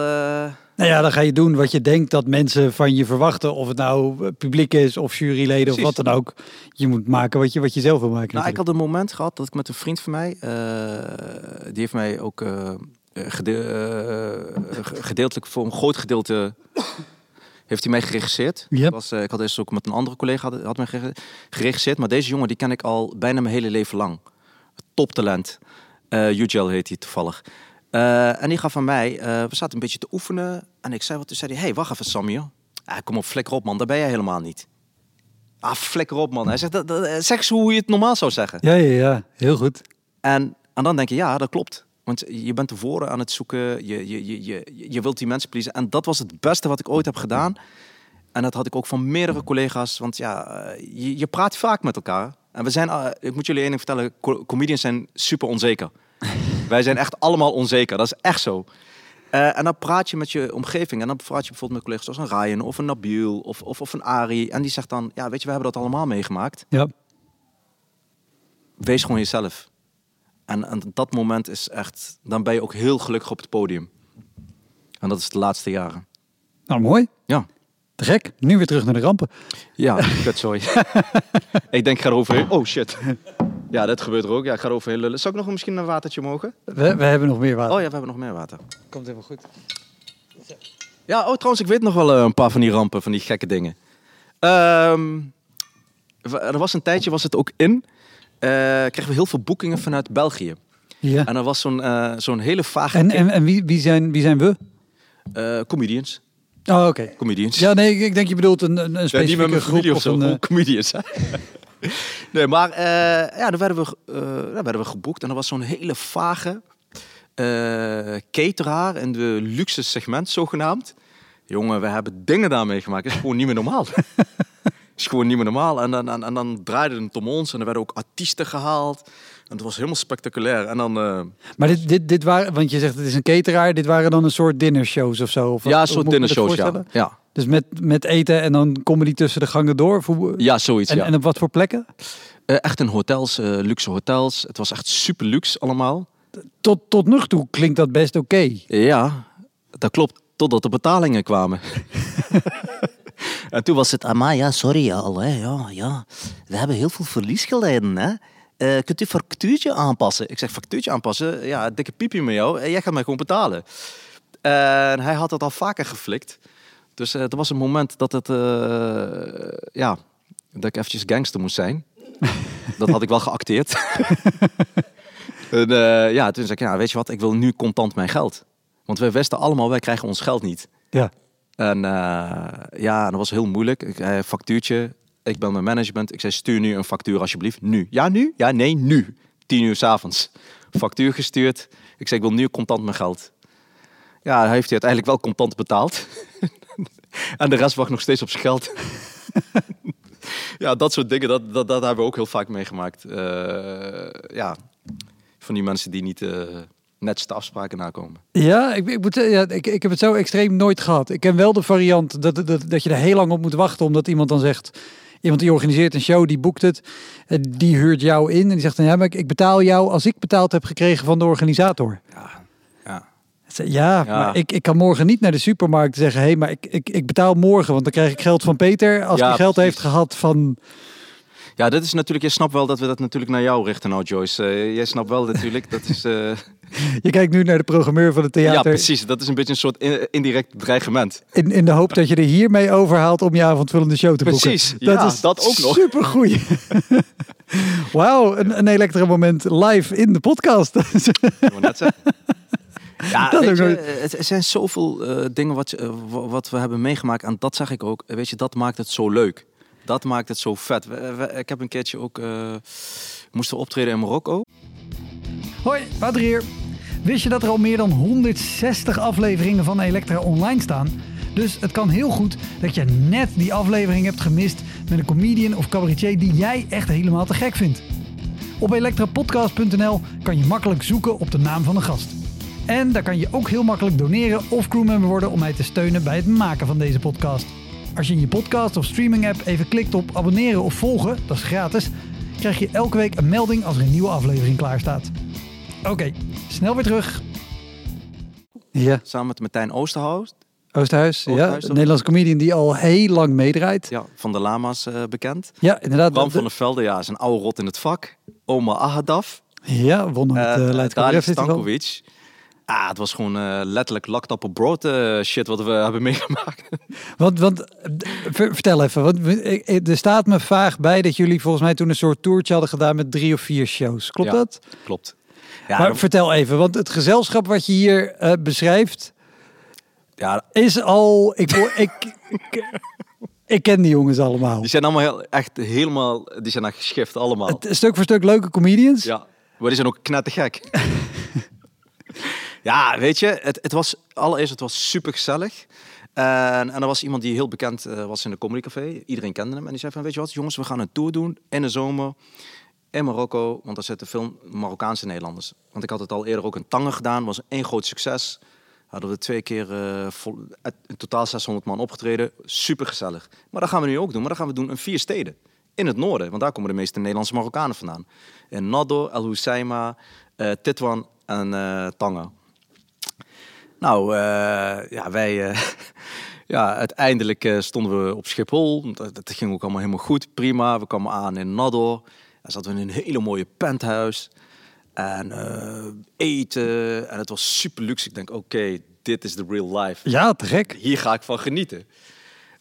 Nou ja, dan ga je doen wat je denkt dat mensen van je verwachten. Of het nou publiek is of juryleden of wat dan ook. Je moet maken wat je, wat je zelf wil maken. Nou, ik had een moment gehad dat ik met een vriend van mij, eh, die heeft mij ook gede- ge- gedeeltelijk voor een groot gedeelte heeft hij mij geregisseerd. Yep. Was, ik had eerst ook met een andere collega had, had mij gere- geregisseerd, maar deze jongen die ken ik al bijna mijn hele leven lang. Toptalent. Uh, Ujel heet hij toevallig. Eh, en die gaf van mij, eh, we zaten een beetje te oefenen en ik zei wat, toen zei hij, hey, wacht even Samir. Ah, kom op, flikker op man, daar ben jij helemaal niet. Ah, flikker op man. Hij zegt, dat, dat- zeg eens hoe je het normaal zou zeggen. Ja, ja, ja. Heel goed. En, en dan denk je, ja, dat klopt. Want je bent tevoren aan het zoeken, je, je, je, je, je wilt die mensen pleasen. En dat was het beste wat ik ooit heb gedaan. En dat had ik ook van meerdere collega's. Want ja, eh, je, je praat vaak met elkaar. En we zijn, eh, ik moet jullie één ding vertellen, co- comedians zijn super onzeker. Wij zijn echt allemaal onzeker, dat is echt zo. Eh, en dan praat je met je omgeving. En dan praat je bijvoorbeeld met collega's zoals een Ryan of een Nabil of, of, of een Ari. En die zegt dan, ja, weet je, we hebben dat allemaal meegemaakt. Ja. Wees gewoon jezelf. En, en dat moment is echt, dan ben je ook heel gelukkig op het podium. En dat is de laatste jaren. Nou, mooi. Ja. Te gek. Nu weer terug naar de rampen. Ja, kut, sorry. ik denk, ik ga er overheen. Oh shit. Ja, dat gebeurt er ook. Ja, ik ga er overheen lullen. Zou ik nog misschien een watertje mogen? We, we hebben nog meer water. Oh ja, we hebben nog meer water. Komt helemaal goed. Ja, oh trouwens, ik weet nog wel eh, een paar van die rampen, van die gekke dingen. Ehm, er was een tijdje, was het ook in, eh, kregen we heel veel boekingen vanuit België. Ja. En er was zo'n eh, zo'n hele vage En, en, en wie, wie, zijn, wie zijn we? eh, comedians. Oh, oké. Comedians. Ja, nee, ik- denk je bedoelt een, een, een Ja, niet specifieke met mijn groep of een... eh, comedians. Hè? nee, maar eh, ja, dan werden we, eh, dan werden we geboekt en er was zo'n hele vage eh cateraar in de luxe segment, zogenaamd. Jongen, we hebben dingen daarmee gemaakt. Het is gewoon niet meer normaal. Het is gewoon niet meer normaal. En dan, en, en dan draaide het om ons en er werden ook artiesten gehaald. En het was helemaal spectaculair. En dan, Maar dit, dit, dit waren, want je zegt het is een cateraar, dit waren dan een soort dinnershows of zo? Of ja, een soort dat dinnershows, ja. ja. Dus met, met eten en dan comedy tussen de gangen door? Hoe- Ja, zoiets, en, ja. en op wat voor plekken? Eh, echt in hotels, eh, luxe hotels. Het was echt super luxe allemaal. Tot, tot nog toe klinkt dat best oké. Ja, dat klopt. Totdat de betalingen kwamen. en toen was het, ah, ja, sorry al, hè. Ja, ja. We hebben heel veel verlies geleden, hè. Eh, kunt u factuurtje aanpassen? Ik zeg, factuurtje aanpassen? Ja, dikke piepje met jou. Jij gaat mij gewoon betalen. En hij had het al vaker geflikt. Dus eh, er was een moment dat het, eh, ja, dat ik eventjes gangster moest zijn. dat had ik wel geacteerd. en, eh, ja, toen zei ik, ja, weet je wat, ik wil nu contant mijn geld. Want we wisten allemaal, wij krijgen ons geld niet. Ja. En ja, dat was heel moeilijk. Ik, eh, factuurtje, ik bel mijn management. Ik zei, stuur nu een factuur alsjeblieft. Nu. Ja, nu? Ja, nee, nu. Tien uur s'avonds. Factuur gestuurd. Ik zei, ik wil nu contant mijn geld. Ja, heeft hij uiteindelijk wel contant betaald. en de rest wacht nog steeds op zijn geld. ja, dat soort dingen, dat, dat, dat hebben we ook heel vaak meegemaakt. Eh, ja, van die mensen die niet eh netjes de afspraken nakomen. Ja, ik, ik, moet, ja ik, ik heb het zo extreem nooit gehad. Ik ken wel de variant dat, dat, dat je er heel lang op moet wachten, omdat iemand dan zegt... Iemand die organiseert een show, die boekt het, eh, die huurt jou in en die zegt dan... Ja, maar ik, ik betaal jou als ik betaald heb gekregen van de organisator. Ja, ja. Ja, Ja. maar ik, ik kan morgen niet naar de supermarkt en zeggen... hé, hey, maar ik, ik, ik betaal morgen, want dan krijg ik geld van Peter... als Ja, hij geld precies. heeft gehad van... Ja, dat is natuurlijk, je snapt wel dat we dat natuurlijk naar jou richten nou, Joyce. Eh, jij snapt wel natuurlijk, dat is... eh, Je kijkt nu naar de programmeur van het ja, theater... precies. Dat is een beetje een soort in- indirect dreigement. in, in de hoop dat je er hiermee overhaalt om je avondvullende show te boeken. Precies, ja, dat ook nog. Super goeie. Wauw, een, een moment live in de podcast. Ik wou net zeggen. Ja, Dat weet ook je, nooit. het er zijn zoveel eh, dingen wat, eh, wa- wat we hebben meegemaakt. En dat zeg ik ook. Weet je, dat maakt het zo leuk. Dat maakt het zo vet. We- we- ik heb een keertje ook... eh moesten optreden in Marokko. Hoi, Wouter hier. Wist je dat er al meer dan 160 afleveringen van Elektra online staan? Dus het kan heel goed dat je net die aflevering hebt gemist met een comedian of cabaretier die jij echt helemaal te gek vindt. Op elektrapodcast.nl kan je makkelijk zoeken op de naam van een gast. En daar kan je ook heel makkelijk doneren of crewmember worden om mij te steunen bij het maken van deze podcast. Als je in je podcast of streaming app even klikt op abonneren of volgen, dat is gratis, krijg je elke week een melding als er een nieuwe aflevering klaar staat. Oké, snel weer terug. Ja, Samen met Martijn Oosterhuis. Oosterhuis. ja, Oosterhuis, een? Nederlandse comedian die al heel lang meedraait. Ja, van de Lama's eh, bekend. Ja, inderdaad. Bram de- van der Velde, ja, is een oude rot in het vak. Oma Ahadaf. Ja, won het Uh, uh, Leid Dali Cabaret Festival. Stankovic. Ah, het was gewoon eh, letterlijk laktappel brood eh, shit wat we hebben meegemaakt. Want, want ver- vertel even, want er staat me vaag bij dat jullie volgens mij toen een soort tourtje hadden gedaan met drie of vier shows. Klopt Ja. dat? Klopt. Ja, maar dan- vertel even, want het gezelschap wat je hier eh, beschrijft ja, is al. Ik, ik, ik, ik ken die jongens allemaal. die zijn allemaal heel, echt helemaal, die zijn naar geschift allemaal. Het, stuk voor stuk leuke comedians. Ja, Maar die zijn ook knettergek. ja, weet je, het, het was allereerst het was super gezellig. En, en er was iemand die heel bekend eh, was in de Comedy Café. Iedereen kende hem. En die zei van, weet je wat, jongens, we gaan een tour doen in de zomer in Marokko. Want daar zitten veel Marokkaanse Nederlanders. Want ik had het al eerder ook in Tanger gedaan. was één groot succes. Hadden we twee keer eh, in totaal 600 man opgetreden. Super gezellig. Maar dat gaan we nu ook doen. Maar dat gaan we doen in vier steden. In het noorden, want daar komen de meeste Nederlandse Marokkanen vandaan. In Nador, El Hoceima, uh, Titwan en Tanger. Nou, ja, wij... ja, uiteindelijk stonden we op Schiphol. Dat, dat, ging ook allemaal helemaal goed. Prima. We kwamen aan in Nador. Daar zaten we in een hele mooie penthouse. En eten. En het was super luxe. Ik denk, oké, dit is de real life. Ja, te gek. Hier ga ik van genieten.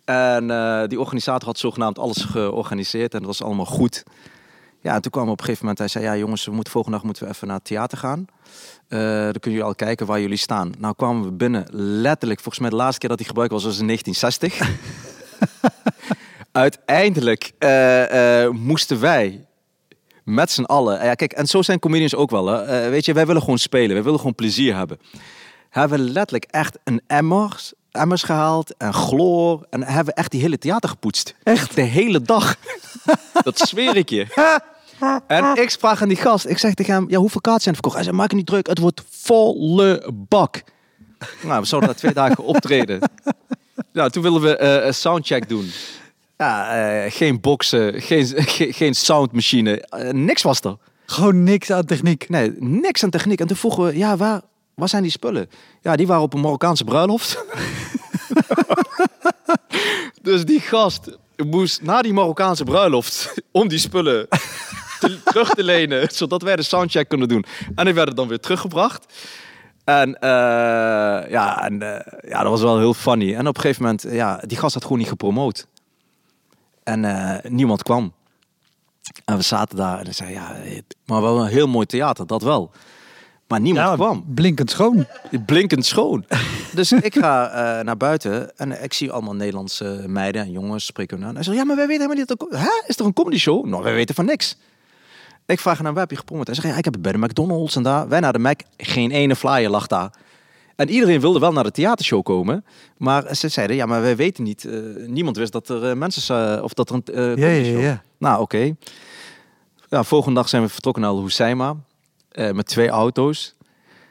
En uh, die organisator had zogenaamd alles georganiseerd en dat was allemaal goed. Ja, en toen kwam op een gegeven moment, hij zei, ja jongens, we moeten, volgende dag moeten we even naar het theater gaan. Uh, dan kunnen jullie al kijken waar jullie staan. Nou kwamen we binnen, letterlijk, volgens mij de laatste keer dat hij gebruikt was, was in 1960. Uiteindelijk uh, moesten wij met z'n allen, ja kijk, en zo zijn comedians ook wel. Hè. weet je, wij willen gewoon spelen, wij willen gewoon plezier hebben. Hebben letterlijk echt een emmers emmers gehaald en chloor. En hebben echt die hele theater gepoetst. Echt? De hele dag. dat zweer ik je. En ik vraag aan die gast, ik zeg tegen hem, ja, hoeveel kaarten zijn verkocht? Hij zei, maak je niet druk, het wordt volle bak. Nou, we zouden daar twee dagen optreden. Nou, toen willen we uh, een soundcheck doen. Ja, uh, geen boksen, geen, geen, geen soundmachine, uh, niks was er. Gewoon niks aan techniek? Nee, niks aan techniek. En toen vroegen we, ja, waar, Waar zijn die spullen? Ja, die waren op een Marokkaanse bruiloft. dus die gast moest naar die Marokkaanse bruiloft om die spullen terug te lenen, zodat wij de soundcheck kunnen doen. En die werden dan weer teruggebracht. En uh, ja, en, uh, ja, dat was wel heel funny. En op een gegeven moment, ja, die gast had gewoon niet gepromoot. En uh, niemand kwam. En we zaten daar en hij zei, ja, maar wel een heel mooi theater, dat wel. Maar niemand ja, kwam. Blinkend schoon. Blinkend schoon. dus ik ga uh, naar buiten en ik zie allemaal Nederlandse meiden en jongens spreken aan. Hij zegt, ja, maar wij weten helemaal niet dat er... Hè? Is er een comedy show? Nou, wij weten van niks. Ik vraag naar waar heb je gepromoot? Hij zegt, ja, ik heb het bij de McDonald's en daar. Wij naar de Mac, geen ene flyer lag daar. En iedereen wilde wel naar de theatershow komen. Maar ze zeiden, ja, maar wij weten niet. Uh, niemand wist dat er uh, mensen... of dat er een ja, ja, ja, Nou, oké. Okay. Ja, volgende dag zijn we vertrokken naar Hoceima. Uh, met twee auto's.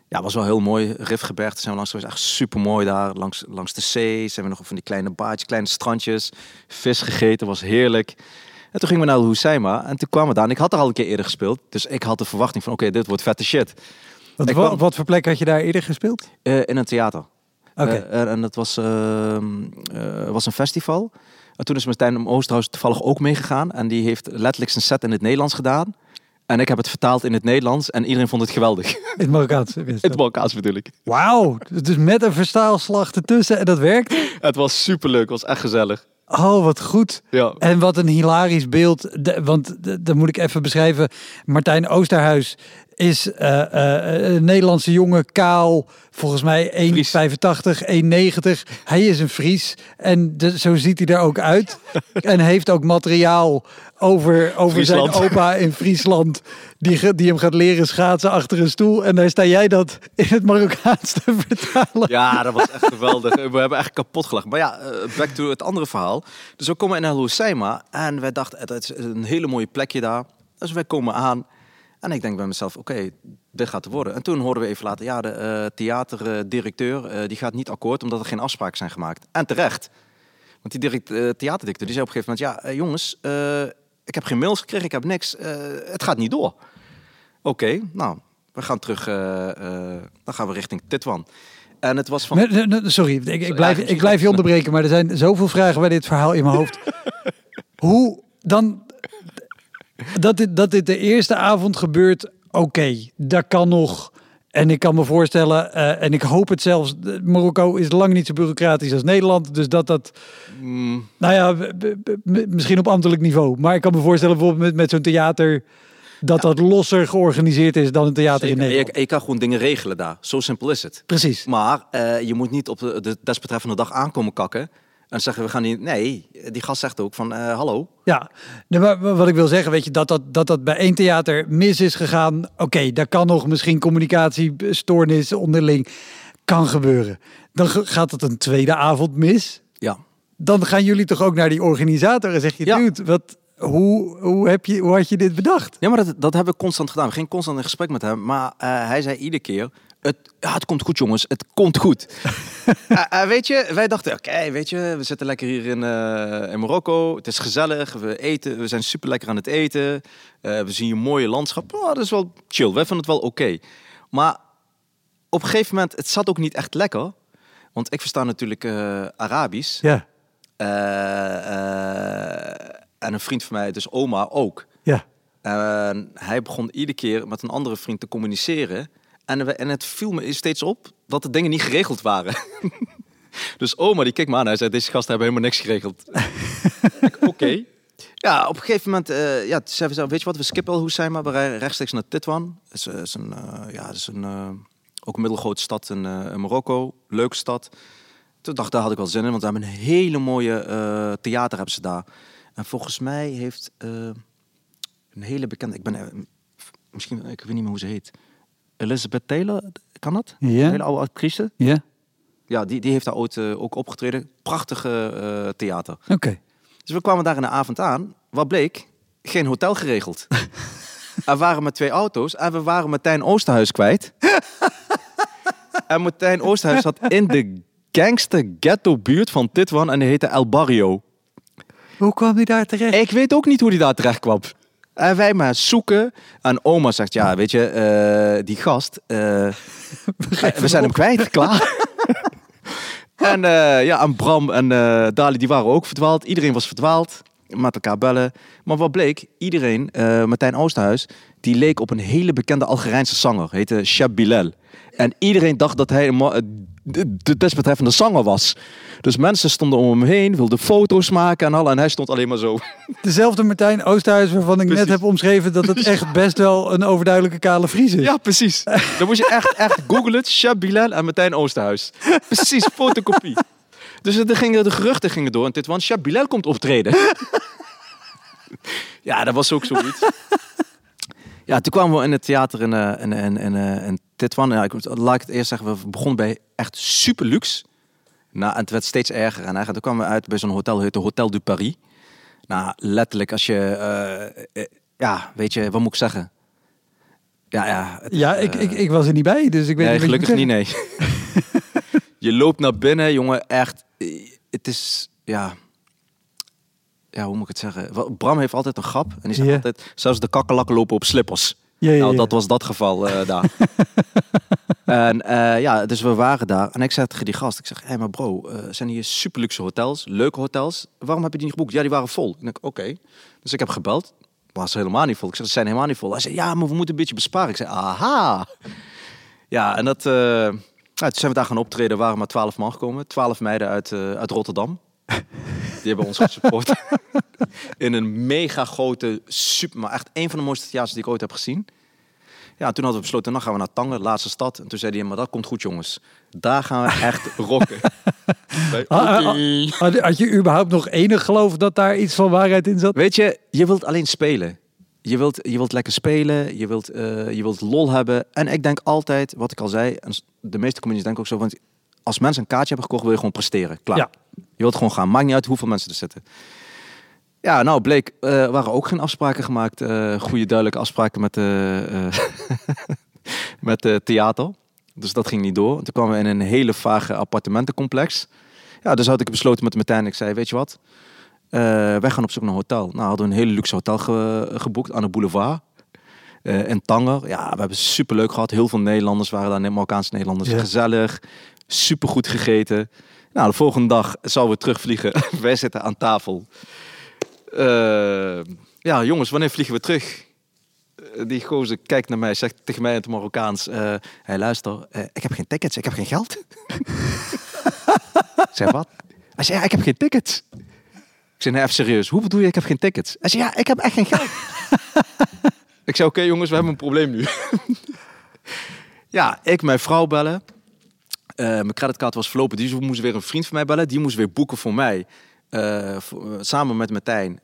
Ja, was wel heel mooi. Rifgebergte zijn we langs geweest. Echt super mooi daar. Langs, langs de zee zijn we nog van die kleine baadjes, kleine strandjes. Vis gegeten, was heerlijk. En toen gingen we naar de Hoceima. En toen kwamen we daar. En ik had er al een keer eerder gespeeld. Dus ik had de verwachting van, oké, dit wordt vette shit. Wat, kwam... wat, voor plek had je daar eerder gespeeld? Uh, in een theater. Oké. Uh, en dat was, uh, was een festival. En toen is Martijn Oosterhuis toevallig ook meegegaan. En die heeft letterlijk zijn set in het Nederlands gedaan. En ik heb het vertaald in het Nederlands en iedereen vond het geweldig. In het Marokkaans? In het Marokkaans bedoel ik. Wauw, dus met een verstaalslag ertussen en dat werkt? Het was superleuk, het was echt gezellig. Oh, wat goed. Ja. En wat een hilarisch beeld. want dat moet ik even beschrijven. Martijn Oosterhuis is uh, uh, een Nederlandse jongen, kaal, volgens mij 1,85, 1,90. Hij is een Fries en de, zo ziet hij er ook uit. en heeft ook materiaal over, over zijn opa in Friesland, die, die hem gaat leren schaatsen achter een stoel. En daar sta jij dat in het Marokkaans te vertalen. Ja, dat was echt geweldig. We hebben echt kapot gelachen. Maar ja, back to het andere verhaal. Dus we komen in El Hoceima en wij dachten, het is een hele mooie plekje daar. Dus wij komen aan en ik denk bij mezelf, oké, dit gaat er worden. En toen hoorden we even later, ja, de uh, theaterdirecteur uh, die gaat niet akkoord omdat er geen afspraken zijn gemaakt. En terecht. Want die direct, uh, theaterdirecteur die zei op een gegeven moment, ja, jongens, ik heb geen mails gekregen, ik heb niks, het gaat niet door. Oké, nou, we gaan terug, dan gaan we richting Titwan. En het was van... sorry, ik, ik blijf, ik blijf je onderbreken, maar er zijn zoveel vragen bij dit verhaal in mijn hoofd. Hoe dan dat dit, dat dit de eerste avond gebeurt, oké, dat kan nog. En ik kan me voorstellen, uh, en ik hoop het zelfs, Marokko is lang niet zo bureaucratisch als Nederland. Dus dat dat, mm. nou ja, misschien op ambtelijk niveau. Maar ik kan me voorstellen bijvoorbeeld met, met zo'n theater, dat dat losser georganiseerd is dan een theater in Nederland. Je, je, kan gewoon dingen regelen daar. Zo simpel is het. Precies. Maar uh, je moet niet op de, de desbetreffende dag aankomen kakken. Dan zeggen we gaan niet. Nee, die gast zegt ook van eh, hallo. Ja, wat ik wil zeggen, weet je, dat dat, dat, dat bij één theater mis is gegaan. Oké, daar kan nog misschien communicatiestoornis onderling. Kan gebeuren. Dan gaat het een tweede avond mis. Ja. Dan gaan jullie toch ook naar die organisator en zeg je, Ja. dude, wat, hoe, hoe, heb je, hoe had je dit bedacht? Ja, maar dat, dat hebben we constant gedaan. We gingen constant in gesprek met hem. Maar eh, hij zei iedere keer... Het, ja, het komt goed, jongens. Het komt goed. Eh, eh, weet je, wij dachten... Oké, weet je, we zitten lekker hier in, eh, in Marokko. Het is gezellig. We eten. We zijn super lekker aan het eten. Eh, we zien hier mooie landschap. Oh, dat is wel chill. Wij vonden het wel oké. Maar op een gegeven moment... Het zat ook niet echt lekker. Want ik versta natuurlijk eh, Arabisch. Ja, en een vriend van mij, dus oma, ook. ja. En hij begon iedere keer met een andere vriend te communiceren. En, we- en het viel me steeds op dat de dingen niet geregeld waren. dus oma die keek me aan en hij zei, deze gasten hebben helemaal niks geregeld. Oké. Ja, op een gegeven moment, eh, ja, zei we, weet je wat, we skippen al Hoesheima, we rijden rechtstreeks naar Titwan. Het is, eh, is een, eh, ja, het is een, eh, ook een middelgrote stad in, eh, in Marokko, leuke stad. Toen dacht ik, daar had ik wel zin in, want ze hebben een hele mooie eh, theater hebben ze daar. En volgens mij heeft eh, een hele bekende, ik ben eh, misschien, ik weet niet meer hoe ze heet. Elizabeth Taylor, kan dat? Ja. Een hele oude actrice. Ja, Ja, die, die heeft daar ooit eh, ook opgetreden. Prachtige eh, theater. oké. Dus we kwamen daar in de avond aan. Wat bleek? Geen hotel geregeld. er waren maar twee auto's en we waren Martijn Oosterhuis kwijt. en Martijn Oosterhuis zat in de gangster ghetto buurt van Titwan en die heette El Barrio. Hoe kwam die daar terecht? Ik weet ook niet hoe die daar terecht kwam. En wij maar zoeken. En oma zegt, ja, weet je, eh, die gast, eh, we zijn hem kwijt, klaar. en eh, ja, en Bram en eh, Dali, die waren ook verdwaald. Iedereen was verdwaald, met elkaar bellen. Maar wat bleek, iedereen, eh, Martijn Oosterhuis, die leek op een hele bekende Algerijnse zanger. Heette Shab Bilal. En iedereen dacht dat hij een de, de desbetreffende zanger was. Dus mensen stonden om hem heen, wilden foto's maken en al. En hij stond alleen maar zo. Dezelfde Martijn Oosterhuis waarvan ik net heb omschreven dat het echt best wel een overduidelijke kale Fries is. Ja, precies. Dan moet je echt, echt googlen. Shab Bilal en Martijn Oosterhuis. Precies, fotocopie. Dus er gingen, de geruchten gingen door. En dit was Shab Bilal komt optreden. ja, dat was ook zoiets. Ja, toen kwamen we in het theater in, eh, in, in, in, eh, in Titwan. Ja, ik, laat ik het eerst zeggen, we begonnen bij echt super luxe. Nou, en het werd steeds erger. En eigenlijk, toen kwamen we uit bij zo'n hotel, heette Hotel du Paris. Nou, letterlijk, als je... eh, ja, weet je, wat moet ik zeggen? Ja, ja. het- Ja, ik, ik, ik was er niet bij, dus ik weet nee, gelukkig niet, nee. je loopt naar binnen, jongen, echt. Het is, ja... Ja, hoe moet ik het zeggen? Bram heeft altijd een grap. En die zegt altijd, zelfs de kakkerlakken lopen op slippers. Ja, ja, nou, dat was dat geval eh, daar. en eh, ja, dus we waren daar. En ik zei tegen die gast, ik zeg, hé, maar bro, eh, zijn hier super luxe hotels, leuke hotels. Waarom heb je die niet geboekt? Ja, die waren vol. Ik denk, oké. Dus ik heb gebeld. Was helemaal niet vol. Ik zeg, ze zijn helemaal niet vol. Hij zei, ja, maar we moeten een beetje besparen. Ik zei, aha. Ja, en dat... toen zijn we daar gaan optreden. waren maar twaalf man gekomen. Twaalf meiden uit, uit Rotterdam. Die hebben ons gesupport. In een mega grote, super... Maar echt een van de mooiste theaters die ik ooit heb gezien. Ja, toen hadden we besloten, dan gaan we naar Tanger, laatste stad. En toen zei hij, maar dat komt goed jongens. Daar gaan we echt rocken. Ah, ah, ah. Had, had je überhaupt nog enig geloof dat daar iets van waarheid in zat? Weet je, je wilt alleen spelen. Je wilt, je wilt lekker spelen, je wilt, eh, je wilt lol hebben. En ik denk altijd, wat ik al zei, en de meeste comedies denken ook zo, want als mensen een kaartje hebben gekocht, wil je gewoon presteren. Klaar. Ja. Je wilt gewoon gaan. Maakt niet uit hoeveel mensen er zitten. Ja, nou bleek, eh, er waren ook geen afspraken gemaakt. eh goede, duidelijke afspraken met de, eh, met de theater. Dus dat ging niet door. Toen kwamen we in een hele vage appartementencomplex. Ja, dus had ik besloten met Martijn. Ik zei, weet je wat? Eh, wij gaan op zoek naar een hotel. Nou, hadden we een hele luxe hotel ge- geboekt aan de boulevard. eh, in Tanger. Ja, we hebben super leuk gehad. Heel veel Nederlanders waren daar, Marokkaanse Nederlanders. Ja. Gezellig, super goed gegeten. Nou, de volgende dag zouden we terugvliegen. wij zitten aan tafel. Eh, ja, jongens, wanneer vliegen we terug? Eh, Die gozer kijkt naar mij, zegt tegen mij in het Marokkaans: eh hey, luister, ik heb geen tickets, ik heb geen geld. zeg wat? Hij zei: Ja, ik heb geen tickets. Ik zei: even serieus, hoe bedoel je, ik heb geen tickets? Hij zei: Ja, ik heb echt geen geld. ik zei: Oké, jongens, we hebben een probleem nu. ja, ik mijn vrouw bellen. Eh, mijn creditcard was verlopen, dus moest weer een vriend van mij bellen. Die moest weer boeken voor mij. Eh, voor- eh, samen met Martijn.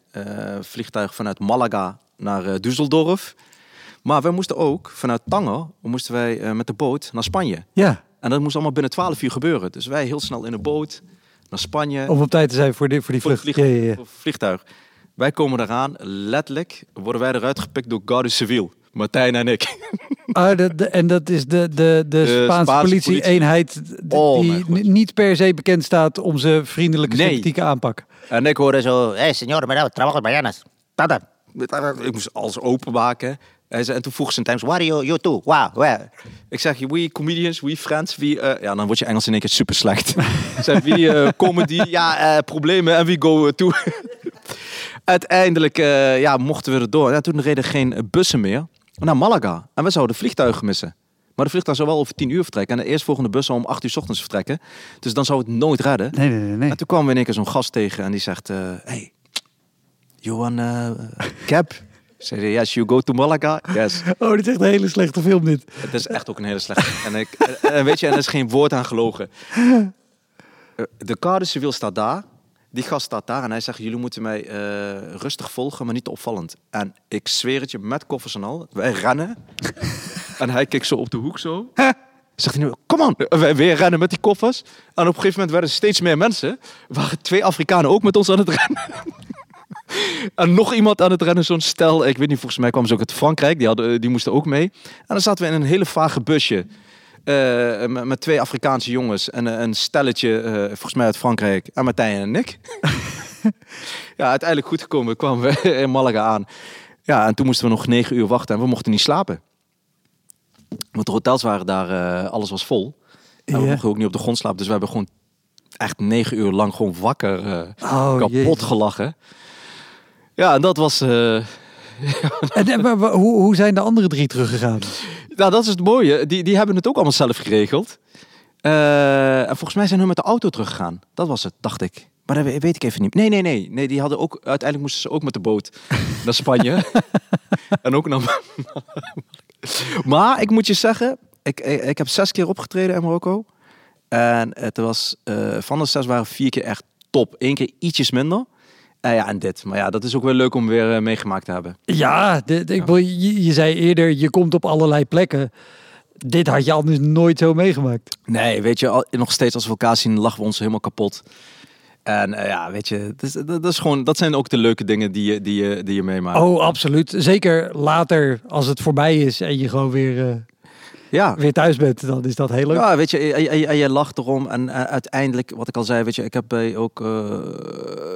vliegtuig vanuit Malaga naar Düsseldorf. Maar we moesten ook vanuit Tanger moesten wij, met de boot naar Spanje. Ja, En dat moest allemaal binnen 12 uur gebeuren. Dus wij heel snel in de boot naar Spanje. om op tijd te zijn voor, die voor die Voor vlucht. vlieg- Ja, ja, ja. voor het vliegtuig. Wij komen eraan, letterlijk worden wij eruit gepikt door Garde Civil. Martijn en ik. Ah, de, de- en dat is de, de, de, Spaanse, Spaanse politie-eenheid Oh, die n- niet per se bekend staat om zijn vriendelijke, Nee. sympathieke aanpak. En ik hoorde zo, Eh, señor, mira, trabajo mañanas. Tada. ik moest alles openmaken. En toen vroeg ze een times, What are you, you too? Wow, where? Ik zeg, we comedians, we friends, we... eh, ja, dan wordt je Engels in één keer super slecht. Ik zeg, we eh, comedy, ja, eh, problemen en we go to. Uiteindelijk eh, ja, mochten we erdoor. Ja, toen reden geen bussen meer naar Malaga. En we zouden vliegtuigen missen. Maar de vliegtuig zou wel over tien uur vertrekken. En de eerstvolgende bus zou om acht uur 's ochtends vertrekken. Dus dan zou het nooit redden. Nee, nee, nee. nee. En toen kwamen we in één keer zo'n gast tegen en die zegt... eh hey, want eh? Ik zei, yes, you go to Malaga? Yes. Oh, dit is echt een hele slechte film dit. Het is echt ook een hele slechte. En, ik, en, weet je, en er is geen woord aan gelogen. Eh, De kade civil staat daar. Die gast staat daar en hij zegt: Jullie moeten mij eh, rustig volgen, maar niet te opvallend. En ik zweer het je, met koffers en al. Wij rennen. en hij kijkt zo op de hoek zo. Zegt hij nu, kom on. Wij weer rennen met die koffers. En op een gegeven moment werden er steeds meer mensen. Waren twee Afrikanen ook met ons aan het rennen. En nog iemand aan het rennen, zo'n stel. Ik weet niet, volgens mij kwamen ze ook uit Frankrijk. Die, hadden, die moesten ook mee. En dan zaten we in een hele vage busje. Eh, met, met twee Afrikaanse jongens. En eh, een stelletje, eh, volgens mij uit Frankrijk. En Martijn en ik. ja, uiteindelijk goed gekomen. Kwamen we in Malaga aan. Ja, en toen moesten we nog negen uur wachten. En we mochten niet slapen. Want de hotels waren daar, alles was vol. En we mochten ook niet op de grond slapen. Dus we hebben gewoon echt negen uur lang gewoon wakker Oh, kapot gelachen. Ja, en dat was... En, en maar, maar hoe, hoe zijn de andere drie teruggegaan? Nou, dat is het mooie. Die, die hebben het ook allemaal zelf geregeld. Eh, en volgens mij zijn hun met de auto teruggegaan. Dat was het, dacht ik. Maar dat we- weet ik even niet. Nee, nee, nee. nee die hadden ook, uiteindelijk moesten ze ook met de boot naar Spanje. en ook naar... maar ik moet je zeggen, ik, ik, ik heb zes keer opgetreden in Marokko. En het was, eh, van de zes waren vier keer echt top. Eén keer ietsjes minder. En ja, en dit. Maar ja, dat is ook wel leuk om weer eh, meegemaakt te hebben. Ja, dit, ik, bedoel, je, je zei eerder, je komt op allerlei plekken. Dit had je anders nooit zo meegemaakt. Nee, weet je, al- nog steeds als we elkaar zien, lachen we ons helemaal kapot. En eh, ja, weet je, dat, is, dat, is gewoon, dat zijn ook de leuke dingen die je, die je, die je meemaakt. Oh, absoluut. Zeker later, als het voorbij is en je gewoon weer, eh, ja. weer thuis bent, dan is dat heel leuk. Ja, weet je, en, en je lacht erom. En eh, uiteindelijk, wat ik al zei, weet je, ik heb bij ook, eh,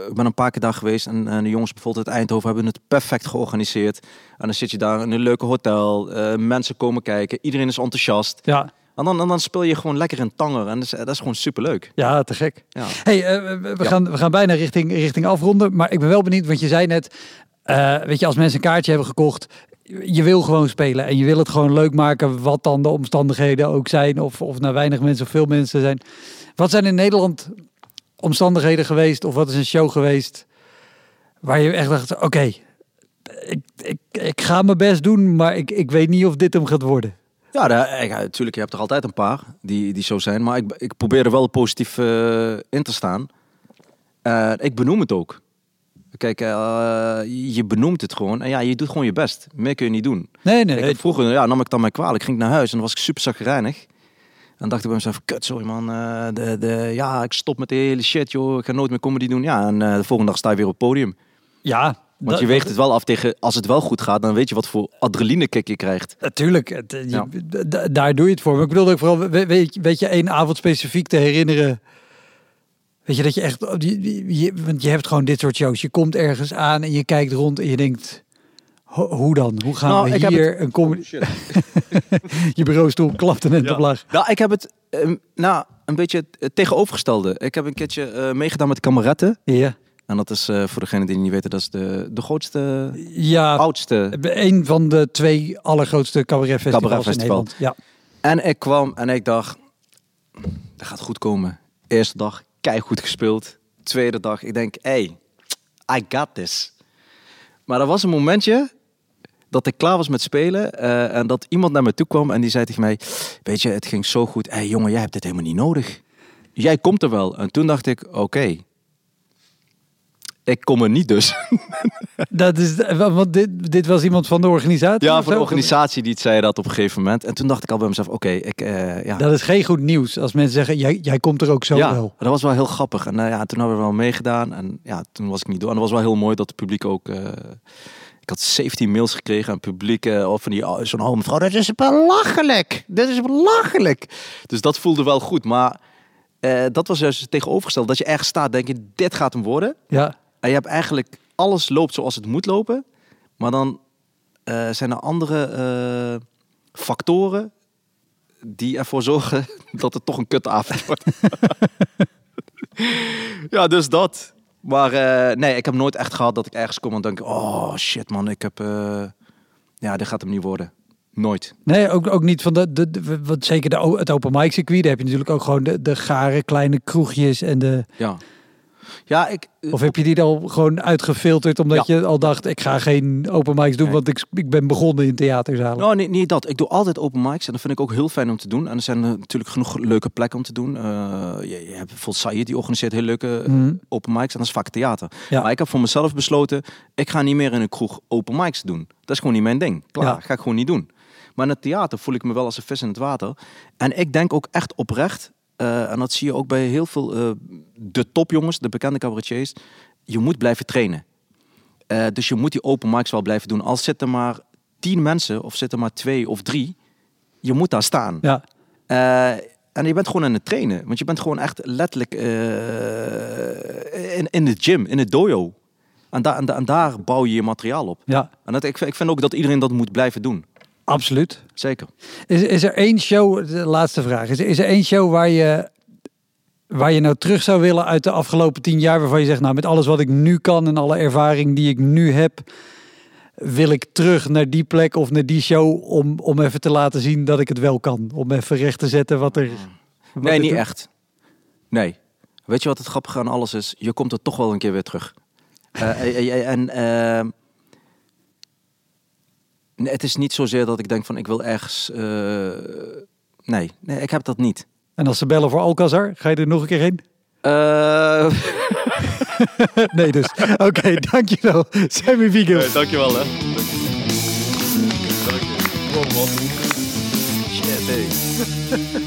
ik ben een paar keer daar geweest. En, en de jongens bijvoorbeeld uit Eindhoven hebben het perfect georganiseerd. En dan zit je daar in een leuke hotel. eh, mensen komen kijken. Iedereen is enthousiast. Ja, En dan, en dan speel je gewoon lekker in tanger. En dat is, dat is gewoon superleuk. ja te gek. Ja. Hey, eh, we, Ja. gaan, we gaan bijna richting, richting afronden. Maar ik ben wel benieuwd, want je zei net, eh, weet je, als mensen een kaartje hebben gekocht, je wil gewoon spelen en je wil het gewoon leuk maken, wat dan de omstandigheden ook zijn, of, of naar weinig mensen of veel mensen zijn. Wat zijn in Nederland omstandigheden geweest, of wat is een show geweest, waar je echt dacht, oké, ik, ik, ik ga mijn best doen, maar ik, ik weet niet of dit hem gaat worden. Ja, natuurlijk, je hebt er altijd een paar die, die zo zijn. Maar ik, ik probeer er wel positief eh, in te staan. Eh, ik benoem het ook. Kijk, eh, je benoemt het gewoon. En ja, je doet gewoon je best. Meer kun je niet doen. Nee, nee, vroeger ja, nam ik dan mij kwalijk. Ging ik naar huis en dan was ik super zagrijnig. En dacht ik bij mezelf, kut, sorry man. eh, de, de, ja, ik stop met de hele shit, joh. Ik ga nooit meer comedy doen. Ja, en eh, de volgende dag sta je weer op het podium. Ja, Want dat- je weegt het wel af tegen, als het wel goed gaat, dan weet je wat voor adrenalinekick je krijgt. Natuurlijk, het, je- Ja. d- daar doe je het voor. Maar ik bedoelde ook vooral, we- weet, weet je, één avond specifiek te herinneren. Weet je, dat je echt, je, want je hebt gewoon dit soort shows. Je komt ergens aan en je kijkt rond en je denkt, ho- hoe dan? Hoe gaan Nou, we ik heb hier een comedy... je bureaustoel klapte net op lag. Nou, ik heb het ehm, nou, een beetje het tegenovergestelde. Ik heb een keertje eh, meegedaan met kameretten. Ja, En dat is eh, voor degene die het niet weten, dat is de, de grootste, ja oudste. een van de twee allergrootste cabaretfestivals in Cabaretfestival. Nederland. Ja. En ik kwam en ik dacht, dat gaat goed komen. Eerste dag, goed gespeeld. Tweede dag, ik denk, hey, I got this. Maar er was een momentje dat ik klaar was met spelen eh, en dat iemand naar me toe kwam en die zei tegen mij, weet je, het ging zo goed. Hé hey, jongen, jij hebt dit helemaal niet nodig. Jij komt er wel. En toen dacht ik, oké, ik kom er niet dus. Dat is, want dit, dit was iemand van de organisatie? Ja, van de organisatie die het zei dat op een gegeven moment. En toen dacht ik al bij mezelf, oké, ik, eh, ja. Dat is geen goed nieuws als mensen zeggen, jij, jij komt er ook zo ja, wel. dat was wel heel grappig. En eh, ja, toen hebben we wel meegedaan. En ja, toen was ik niet door. En dat was wel heel mooi dat het publiek ook... eh, ik had 17 mails gekregen aan het publiek. of van die oh, zo'n oude mevrouw. Dat is belachelijk. Dit is belachelijk. Dus dat voelde wel goed. Maar dat was juist tegenovergesteld. Dat je ergens staat, denk je, dit gaat hem worden. Ja, je hebt eigenlijk... Alles loopt zoals het moet lopen. Maar dan eh, zijn er andere eh, factoren... die ervoor zorgen dat het toch een kutavond wordt. ja, dus dat. Maar eh, nee, ik heb nooit echt gehad dat ik ergens kom en denk... Oh shit man, ik heb... ja, dit gaat hem niet worden. Nooit. nee, ook, ook niet van de, de, de- wat zeker de, het open mic circuit. Daar heb je natuurlijk ook gewoon de, de gare kleine kroegjes en de... Ja. Ja, ik... Of heb je die al gewoon uitgefilterd omdat Ja. je al dacht, ik ga geen open mics doen, Nee. want ik, ik ben begonnen in theaterzalen. Nou, niet, niet dat. Ik doe altijd open mics en dat vind ik ook heel fijn om te doen. En er zijn eh, natuurlijk genoeg leuke plekken om te doen. Eh, je, je hebt bijvoorbeeld Sayed, die organiseert heel leuke eh, Mhm. open mics en dat is vaak theater. Ja. Maar ik heb voor mezelf besloten, ik ga niet meer in een kroeg open mics doen. Dat is gewoon niet mijn ding. Klaar, Ja. ga ik gewoon niet doen. Maar in het theater voel ik me wel als een vis in het water. En ik denk ook echt oprecht, eh, en dat zie je ook bij heel veel eh, de topjongens, de bekende cabaretiers, je moet blijven trainen. Eh, dus je moet die open mics wel blijven doen. Al zitten maar tien mensen of zitten maar twee of drie, je moet daar staan. Ja, en je bent gewoon aan het trainen. Want je bent gewoon echt letterlijk in, in de gym, in het dojo. En, da- en daar bouw je je materiaal op. ja, En dat, ik, ik vind ook dat iedereen dat moet blijven doen. Absoluut. Zeker. Is, is er één show, de laatste vraag, is, er- is er één show waar je, waar je nou terug zou willen uit de afgelopen tien jaar, waarvan je zegt, nou met alles wat ik nu kan en alle ervaring die ik nu heb, wil ik terug naar die plek of naar die show om, om even te laten zien dat ik het wel kan. Om even recht te zetten wat er... wat nee, niet doet. echt. Nee. Weet je wat het grappige aan alles is? Je komt er toch wel een keer weer terug. Eh, eh, eh, en eh, nee, het is niet zozeer dat ik denk van ik wil ergens... eh, nee, nee, ik heb dat niet. En als ze bellen voor Alcazar, ga je er nog een keer heen? Eh nee dus. Oké, dankjewel. Sammy Vigils. dankjewel hè. Dank je. Kom man. Shit, hey.